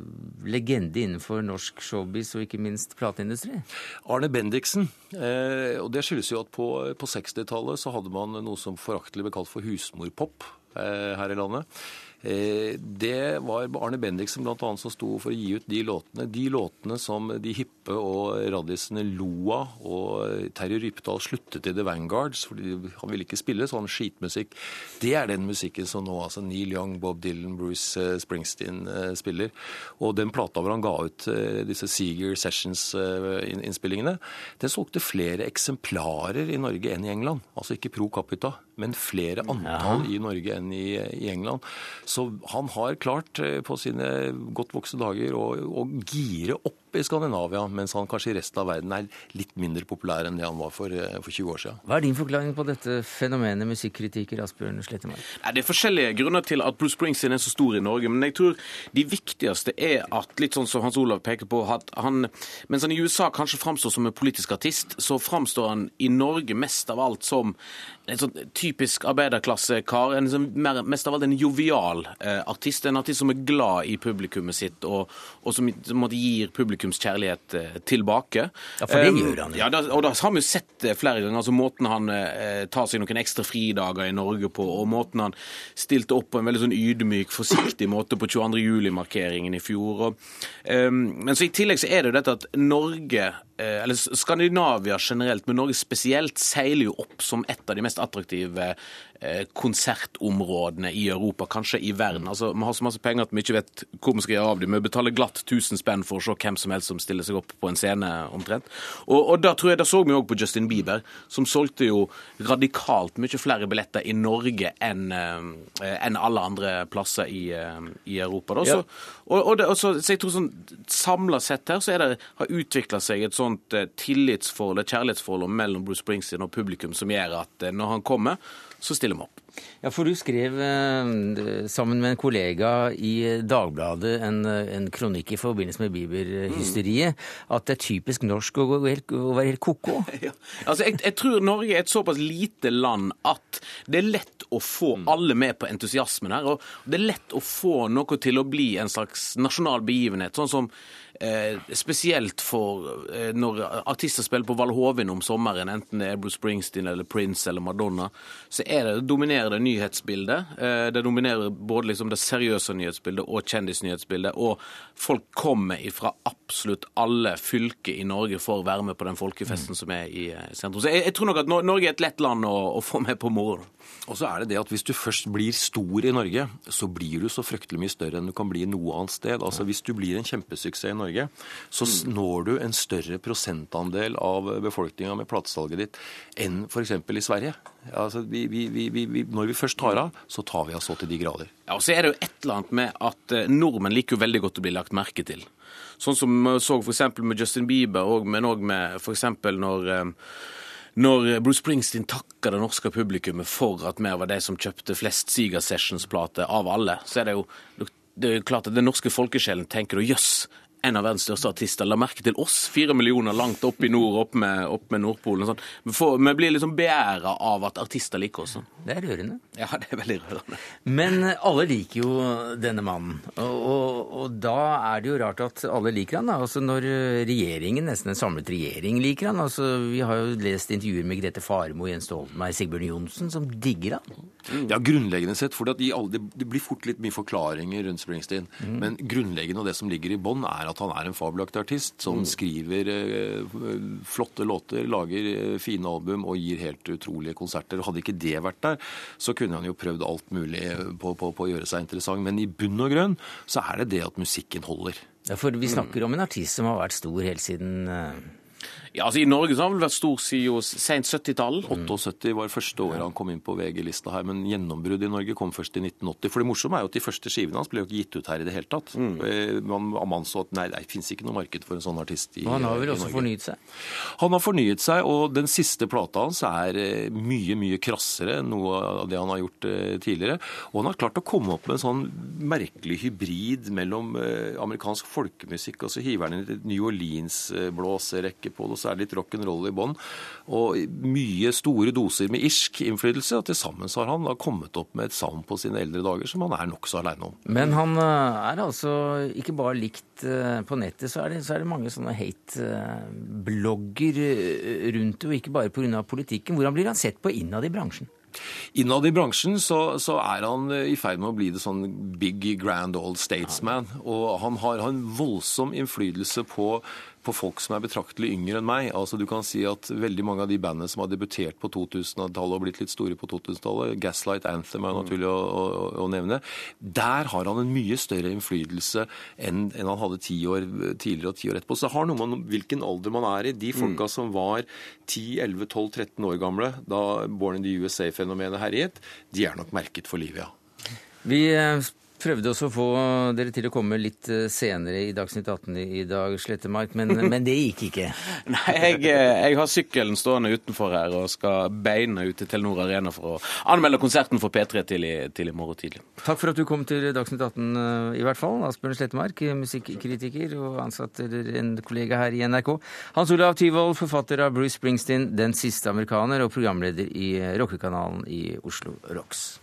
legende innenfor norsk showbiz og ikke minst plateindustri. Arne Bendiksen. Eh, og det skyldes jo at på, på 60-tallet så hadde man noe som foraktelig ble kalt for husmorpop eh, her i landet. Eh, det var Arne Bendiksen blant annet som sto for å gi ut de låtene. De låtene som de hippe og raddisene lo av, og Terje Rypdal sluttet i The Vanguards fordi han ville ikke spille sånn skitmusikk. Det er den musikken som nå altså Neil Young, Bob Dylan, Bruce eh, Springsteen eh, spiller. Og den plata hvor han ga ut disse Seeger Sessions-innspillingene, den solgte flere eksemplarer i Norge enn i England. Altså ikke pro capita, men flere antall ja. i Norge enn i, i England. Så han har klart eh, på sine godt voksne dager å, å gire opp i Skandinavia, mens han kanskje i resten av verden er litt mindre populær enn det han var for, eh, for 20 år siden. Hva er din forklaring på dette fenomenet musikkritiker Asbjørn Slettemark? Det er forskjellige grunner til at Bruce Springsteen er så stor i Norge, men jeg tror de viktigste er at, litt sånn som Hans Olav peker på, at han, mens han i USA kanskje framstår som en politisk artist, så framstår han i Norge mest av alt som en sånn typisk arbeiderklassekar. En sånn, mest av alt en jovial eh, artist. En artist som er glad i publikummet sitt, og, og som, som gir publikums kjærlighet eh, tilbake. Ja, for det um, gjør han jo. Ja, og da har vi jo sett det flere ganger. altså Måten han eh, tar seg noen ekstra fridager i Norge på, og måten han stilte opp på en veldig sånn ydmyk, forsiktig måte på 22. juli-markeringen i fjor. Og, men så i tillegg så er det jo dette at Norge Eh, eller Skandinavia generelt, men Norge spesielt, seiler jo opp som et av de mest attraktive Eh, konsertområdene i Europa, kanskje i verden. Altså, Vi har så masse penger at vi ikke vet hvor vi skal gjøre av dem. Vi betaler glatt 1000 spenn for å se hvem som helst som stiller seg opp på en scene, omtrent. Og, og da tror jeg, da så vi òg på Justin Bieber, som solgte jo radikalt mye flere billetter i Norge enn eh, en alle andre plasser i, eh, i Europa. Da. Så, og, og, det, så, så, jeg tror sånn Samla sett her så er det, har utvikla seg et sånt tillitsforhold, et kjærlighetsforhold mellom Bruce Springsteen og publikum som gjør at når han kommer, så stiller vi opp. Ja, for Du skrev eh, sammen med en kollega i Dagbladet en, en kronikk i forbindelse med Bieber-hysteriet mm. at det er typisk norsk å, å være helt ko-ko. [laughs] Ja. Altså, jeg, jeg, tror Norge er et såpass lite land at det er lett å få mm. alle med på entusiasmen her. Og det er lett å få noe til å bli en slags nasjonal begivenhet. sånn som Eh, spesielt for eh, når artister spiller på Valhovin om sommeren, enten det er Bruce Springsteen eller Prince eller Madonna, så er det, dominerer det nyhetsbildet. Eh, det dominerer både liksom det seriøse nyhetsbildet og kjendisnyhetsbildet. Og folk kommer fra absolutt alle fylker i Norge for å være med på den folkefesten mm. som er i eh, sentrum. Så jeg, jeg, tror nok at Norge er et lett land å, å få med på moroa. Og så er det det at hvis du først blir stor i Norge, så blir du så fryktelig mye større enn du kan bli noe annet sted. Altså Hvis du blir en kjempesuksess i Norge, så mm. når du en større prosentandel av befolkninga med platesalget ditt enn f.eks. i Sverige. Altså, vi, vi, vi, når vi først tar av, så tar vi av så til de grader. Ja, og så er det jo et eller annet med at eh, nordmenn liker jo veldig godt å bli lagt merke til. Sånn som vi så f.eks. med Justin Bieber, men òg med f.eks. når eh, når Bruce Springsteen takker det norske publikummet for at vi var de som kjøpte flest Siga Sessions-plater av alle, så er det jo det er klart at den norske folkesjelen tenker jøss, en av verdens største artister. La merke til oss, fire millioner langt opp i nord, opp med, opp med Nordpolen. Sånn. Vi, får, vi, blir liksom beæra av at artister liker oss. Sånn. Det er rørende. Ja, det er veldig rørende. Men eh, alle liker jo denne mannen. Og, og, og, da er det jo rart at alle liker han. da. Altså Når regjeringen, nesten en samlet regjering, liker han. Altså Vi har jo lest intervjuer med Grete Faremo, Jens Stoltenberg, Sigbjørn Johnsen, som digger han. Ja, grunnleggende sett. For de, det blir fort litt mye forklaringer rundt Springsteen. Mm. Men grunnleggende og det som ligger i bånn, er at han er en fabelaktig artist som mm. skriver eh, flotte låter, lager eh, fine album og gir helt utrolige konserter. Hadde ikke det vært der, så kunne han jo prøvd alt mulig på, på, på å gjøre seg interessant. Men i bunn og grunn så er det det at musikken holder. Ja, for vi snakker om en artist som har vært stor helt siden eh, Ja, altså I Norge så har han vel vært stor siden sent 70-tall. 78 var første året han kom inn på VG-lista her, men gjennombrudd i Norge kom først i 1980. For det morsomme er jo at de første skivene hans ble jo ikke gitt ut her i det hele tatt. Mm. Man, man så at nei, det fins ikke noe marked for en sånn artist i Norge. han har vel også fornyet seg? Han har fornyet seg, og den siste plata hans er eh, mye, mye krassere enn noe av det han har gjort eh, tidligere. Og han har klart å komme opp med en sånn merkelig hybrid mellom eh, amerikansk folkemusikk, og så hiver han inn et New Orleans-blåserekke på det, og så er det litt rock'n'roll i bånn. Og mye store doser med irsk innflytelse, og til sammen så har han da kommet opp med et savn på sine eldre dager som han er nokså aleine om. Men han eh, er altså ikke bare likt eh, på nettet, så er det, så er det mange sånne hate-blogger eh, rundt det, og ikke bare pga. politikken. Hvordan blir han sett på innad i bransjen? Innad i bransjen så, så er han i ferd med å bli det sånn big, grand old statesman. Og han har, har en voldsom innflytelse på, på folk som er betraktelig yngre enn meg. Altså Du kan si at veldig mange av de bandene som har debutert på 2000-tallet og blitt litt store på 2000-tallet, Gaslight Anthem er jo naturlig å, å, å nevne, der har han en mye større innflytelse enn, enn han hadde ti år tidligere og ti år etterpå. Så det har noe med hvilken alder man er i. De folka som var 10-11-12-13 år gamle da Born in the USA-fenomenet herjet, de er nok merket for livet, ja. Vi eh, prøvde også å få dere til å komme litt eh, senere i Dagsnytt 18 i dag, Slettemark, men, [laughs] men det gikk ikke. Nei, jeg, eh, jeg har sykkelen stående utenfor her og skal beine ut til Telenor Arena for å anmelde konserten for P3 til i, til i morgen tidlig. Takk for at du kom til Dagsnytt 18 eh, i hvert fall. Asbjørn Slettemark, musikkritiker og ansatt eller en kollega her i NRK. Hans Olav Tyvold, forfatter av Bruce Springsteen, 'Den siste amerikaner', og programleder i rockekanalen i Oslo Rocks.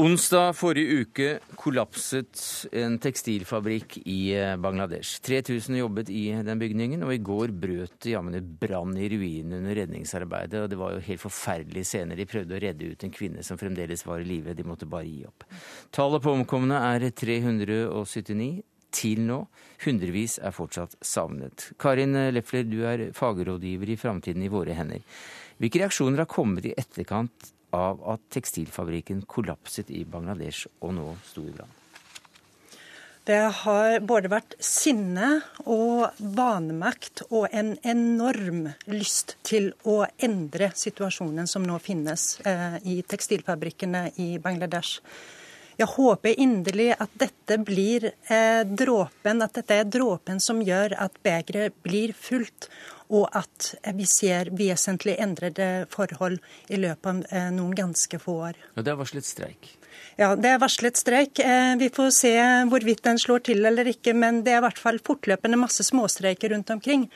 Onsdag forrige uke kollapset en tekstilfabrikk i eh, Bangladesh. 3000 jobbet i den bygningen, og i går brøt det jammen brann i ruinen under redningsarbeidet. og Det var jo helt forferdelige scener. De prøvde å redde ut en kvinne som fremdeles var i live. De måtte bare gi opp. Tallet på omkomne er 379 til nå. Hundrevis er fortsatt savnet. Karin Lefler, du er fagrådgiver i Framtiden i våre hender. Hvilke reaksjoner har kommet i etterkant av at tekstilfabrikken kollapset i Bangladesh og nå sto i brann? Det har både vært sinne og vanemakt og en enorm lyst til å endre situasjonen som nå finnes eh, i tekstilfabrikkene i Bangladesh. Jeg håper inderlig at dette blir eh, dråpen, at dette er dråpen som gjør at begeret blir fullt, og at vi ser vesentlig endrede forhold i løpet av eh, noen ganske få år. Ja, det er varslet streik. Ja, Det er varslet streik. Eh, Vi får se hvorvidt den slår til eller ikke, men det er i hvert fall fortløpende masse småstreiker rundt omkring.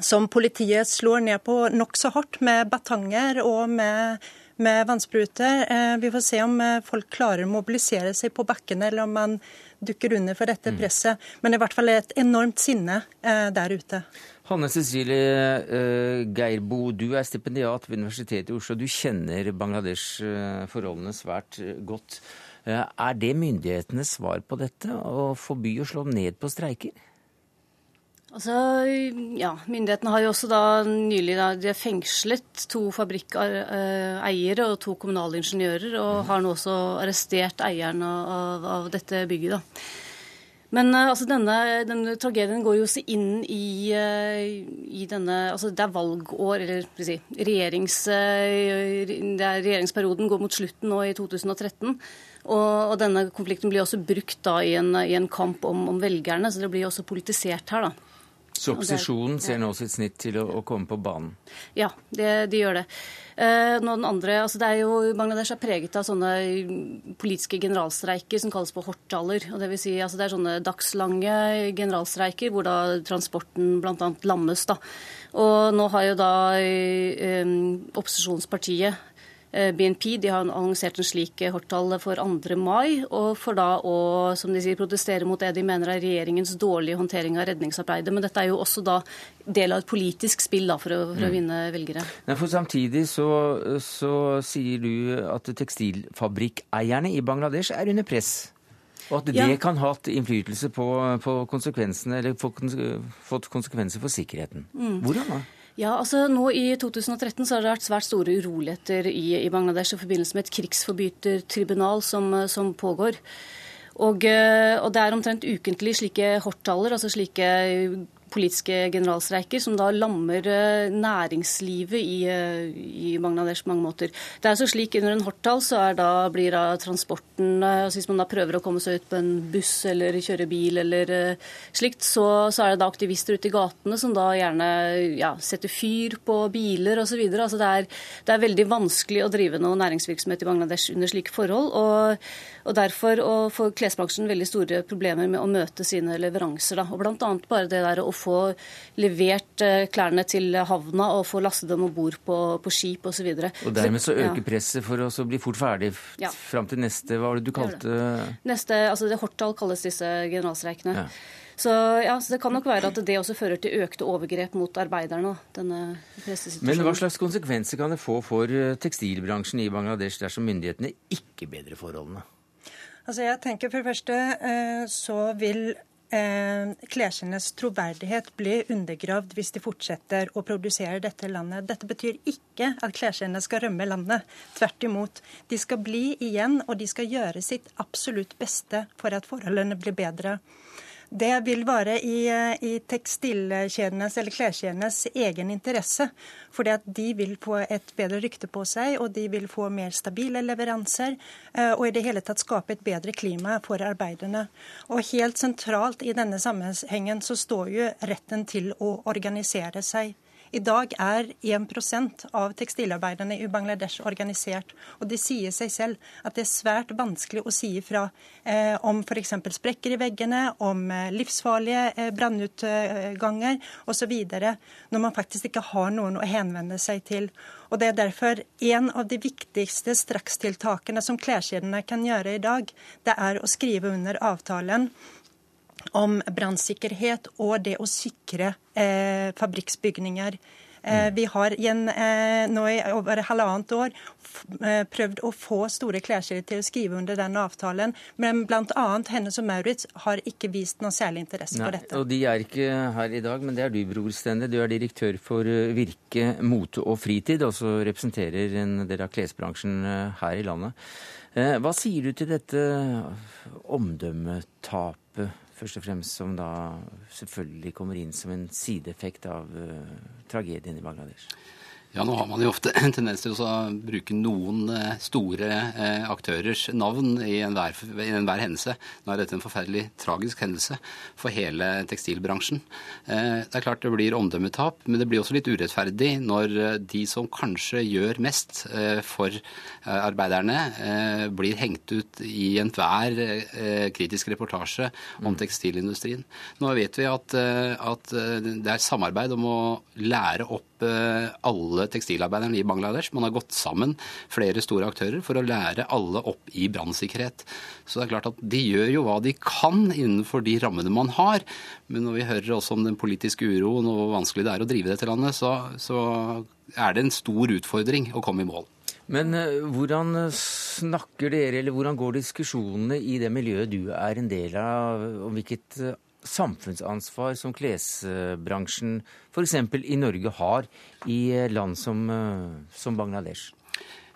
Som politiet slår ned på nokså hardt med batanger og med, med vannspruter. Eh, Vi får se om folk klarer å mobilisere seg på bakken, eller om man dukker under for dette presset. Men i hvert fall et enormt sinne der ute. Hanne Cecilie eh, Geirbo, du er stipendiat ved Universitetet i Oslo. Du kjenner Bangladesh-forholdene svært eh, godt. Eh, Er det myndighetenes svar på dette, å forby å slå ned på streiker? Altså, ja, Myndighetene har jo også da nylig da, fengslet to fabrikkeiere og to kommunale ingeniører, og har nå også arrestert eieren av, av dette bygget. da. Men eh, altså, denne, denne tragedien går jo også inn i, eh, i denne altså Det er valgår, eller si, regjerings, eh, er regjeringsperioden går mot slutten nå i 2013. Og, og denne konflikten blir også brukt da i en, i en kamp om, om velgerne, så det blir også politisert her. da. Så opposisjonen ser nå sitt snitt til å, å komme på banen? Ja, det, de gjør det. Eh, den andre, altså det er jo, Bangladesh er preget av sånne politiske generalstreiker som kalles for hortaler. og Det, vil si, altså det er sånne dagslange generalstreiker hvor da transporten bl.a. lammes. da. Og nå har jo da eh, opposisjonspartiet BNP de har annonsert en slik eh, for 2. mai, og for da å som de sier, protestere mot det de mener er regjeringens dårlige håndtering av redningsarbeidet. Men dette er jo også da del av et politisk spill da, for, å, for å Mm. vinne velgere. Nei, for Samtidig så, så sier du at tekstilfabrikkeierne i Bangladesh er under press. Og at det Ja. kan ha hatt innflytelse på, på konsekvensene, eller fått konsekvenser for sikkerheten. Mm. Hvordan da? Ja, altså nå I 2013 så har det vært svært store uroligheter i, i Bangladesh i forbindelse med et krigsforbrytertribunal som, som pågår. Og, eh, og, det er omtrent ukentlig slike hortaller, altså slike politiske generalstreiker, som da lammer eh, næringslivet i, eh, i, Bangladesh på mange måter. Det er så slik Under en hortdal så da, blir da transporten altså Hvis man da prøver å komme seg ut på en buss eller kjøre bil eller slikt, så, så er det da aktivister ute i gatene som da gjerne ja, setter fyr på biler osv. Altså det, er, det er veldig vanskelig å drive noe næringsvirksomhet i Bangladesh under slike forhold. og, og Derfor får klesbransjen veldig store problemer med å møte sine leveranser. Da. Og annet bare det der å få levert eh, klærne til havna og få lastet dem om bord på, på skip osv. Og, så og dermed så øker ja. presset for å bli fort ferdig ja. fram til neste Hva var det du kalte Neste, altså det Hortdal kalles disse generalstreikene. Ja. Så, ja, så Det kan nok være at det også fører til økte overgrep mot arbeiderne. denne Men hva slags konsekvenser kan det få for eh, tekstilbransjen i Bangladesh dersom myndighetene ikke bedrer forholdene? Altså jeg tenker For det første eh, så vil eh, troverdighet blir undergravd hvis de fortsetter å produsere dette landet. Dette betyr ikke at kleskjennene skal rømme landet. Tvert imot. De skal bli igjen, og de skal gjøre sitt absolutt beste for at forholdene blir bedre. Det vil være i, i tekstilkjedenes eller kleskjedenes egen interesse. Fordi de vil få et bedre rykte på seg, og de vil få mer stabile leveranser. Eh, og i det hele tatt skape et bedre klima for arbeiderne. Og helt sentralt i denne sammenhengen så står jo retten til å organisere seg. I dag er 1% av tekstilarbeiderne i Bangladesh organisert. Og det sier seg selv at det er svært vanskelig å si ifra eh, om f.eks. sprekker i veggene, om eh, livsfarlige eh, brannutganger osv. når man faktisk ikke har noen å henvende seg til. Og Det er derfor en av de viktigste strakstiltakene som kleskjedene kan gjøre i dag, det er å skrive under avtalen om brannsikkerhet og det å sikre eh, fabrikksbygninger. Eh, vi har igjen, eh, nå i over halvannet år eh, prøvd å få store kleskjeder til å skrive under den avtalen, men bl.a. Hennes og Maurits har ikke vist noe særlig interesse Nei, for dette. Og De er ikke her i dag, men det er du, Bror Stende. Du er direktør for eh, Virke mote og fritid, og så representerer en del av klesbransjen eh, her i landet. Hva sier du til dette omdømmetapet? Først og fremst som da selvfølgelig kommer inn som en sideeffekt av uh, tragedien i Bangladesh? Ja, nå har man jo ofte [laughs] en tendens til å bruke noen eh, store eh, aktørers navn i enhver, i enhver hendelse. Nå er dette en forferdelig tragisk hendelse for hele tekstilbransjen. Det er klart det blir omdømmetap, men det blir også litt urettferdig når de som kanskje gjør mest for arbeiderne, blir hengt ut i enhver kritisk reportasje om mm. tekstilindustrien. Nå vet vi at, at det er samarbeid om å lære opp alle tekstilarbeiderne i Bangladesh. Man har gått sammen, flere store aktører, for å lære alle opp i brannsikkerhet. Så det er klart at de gjør jo hva de kan innenfor de rammene man har. Men når vi hører også om den politiske uroen og hvor vanskelig det er å drive dette landet, så, så er det en stor utfordring å komme i mål. Men eh, hvordan snakker dere, eller hvordan går diskusjonene i det miljøet du er en del av, om hvilket eh, samfunnsansvar som klesbransjen f.eks. i Norge har i land som, eh, som Bangladesh?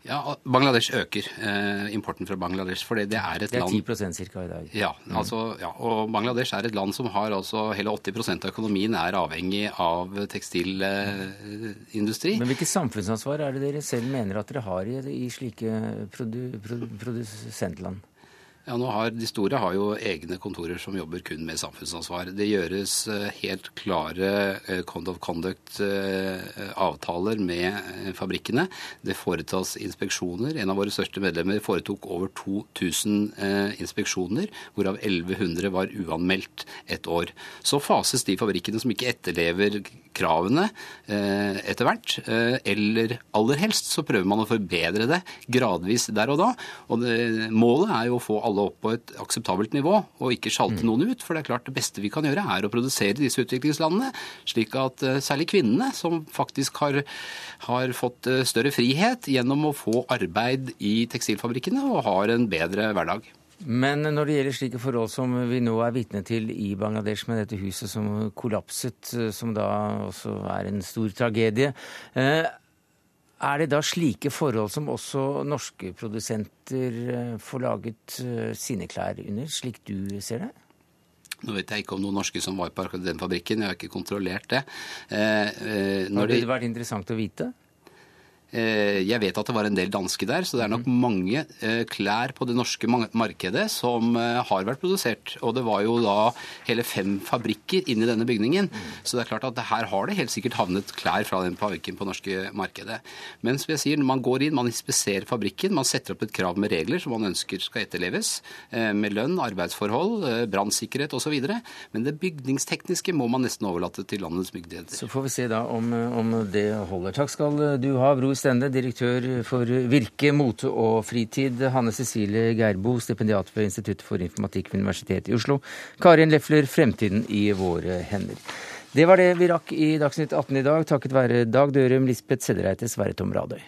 Ja, Bangladesh øker eh, importen fra Bangladesh. for Det er et land... Det er 10 ca. i dag. Ja, mm. altså, ja, og Bangladesh er et land som har altså hele 80% av økonomien er avhengig av tekstilindustri. Men hvilket samfunnsansvar er det dere selv mener at dere har i, i slike produ, produ, produsentland? Ja, nå har, De store har jo egne kontorer som jobber kun med samfunnsansvar. Det gjøres eh, helt klare eh, Code of Conduct-avtaler eh, med fabrikkene. Det foretas inspeksjoner. En av våre største medlemmer foretok over 2000 inspeksjoner, hvorav 1100 var uanmeldt et år. Så fases de fabrikkene som ikke etterlever kravene etter hvert. Eller aller helst så prøver man å forbedre det gradvis der og da. Og målet er jo å få alle alle opp på et akseptabelt nivå, og ikke sjalte mm. noen ut. For det er klart det beste vi kan gjøre, er å produsere disse utviklingslandene, slik at eh, særlig kvinnene, som faktisk har, har fått eh, større frihet gjennom å få arbeid i tekstilfabrikkene, og har en bedre hverdag. Men når det gjelder slike forhold som vi nå er vitne til i Bangladesh, med dette huset som kollapset, som da også er en stor tragedie, eh, er det da slike forhold som også norske produsenter eh, får laget eh, sine klær under, slik du ser det? Nå vet jeg ikke om noen norske som var på den fabrikken, jeg har ikke kontrollert det. Eh, eh, Har det vært interessant å vite? Eh, jeg vet at det var en del danske der, så det er nok Mhm. mange eh, klær på det norske markedet som eh, har vært produsert. Og det var jo da hele fem fabrikker inni denne bygningen. Mhm. Så det er klart at her har det helt sikkert havnet klær fra den fabrikken på det norske markedet. Men som jeg sier, når man går inn, man inspiserer fabrikken, man setter opp et krav med regler som man ønsker skal etterleves, med lønn, arbeidsforhold, brannsikkerhet osv. Men det bygningstekniske må man nesten overlate til landets myndigheter. Så får vi se da om, om det holder. Takk skal du ha, Bror Stende, direktør for Virke, mote og fritid. Hanne Cecilie Geirbo, stipendiat ved Instituttet for informatikk ved Universitetet i Oslo. Karin Lefler, Fremtiden i våre hender. Det var det vi rakk i Dagsnytt 18 i dag, takket være Dag Dørum, Lisbeth Sedreite, Sverre Tom Radøy.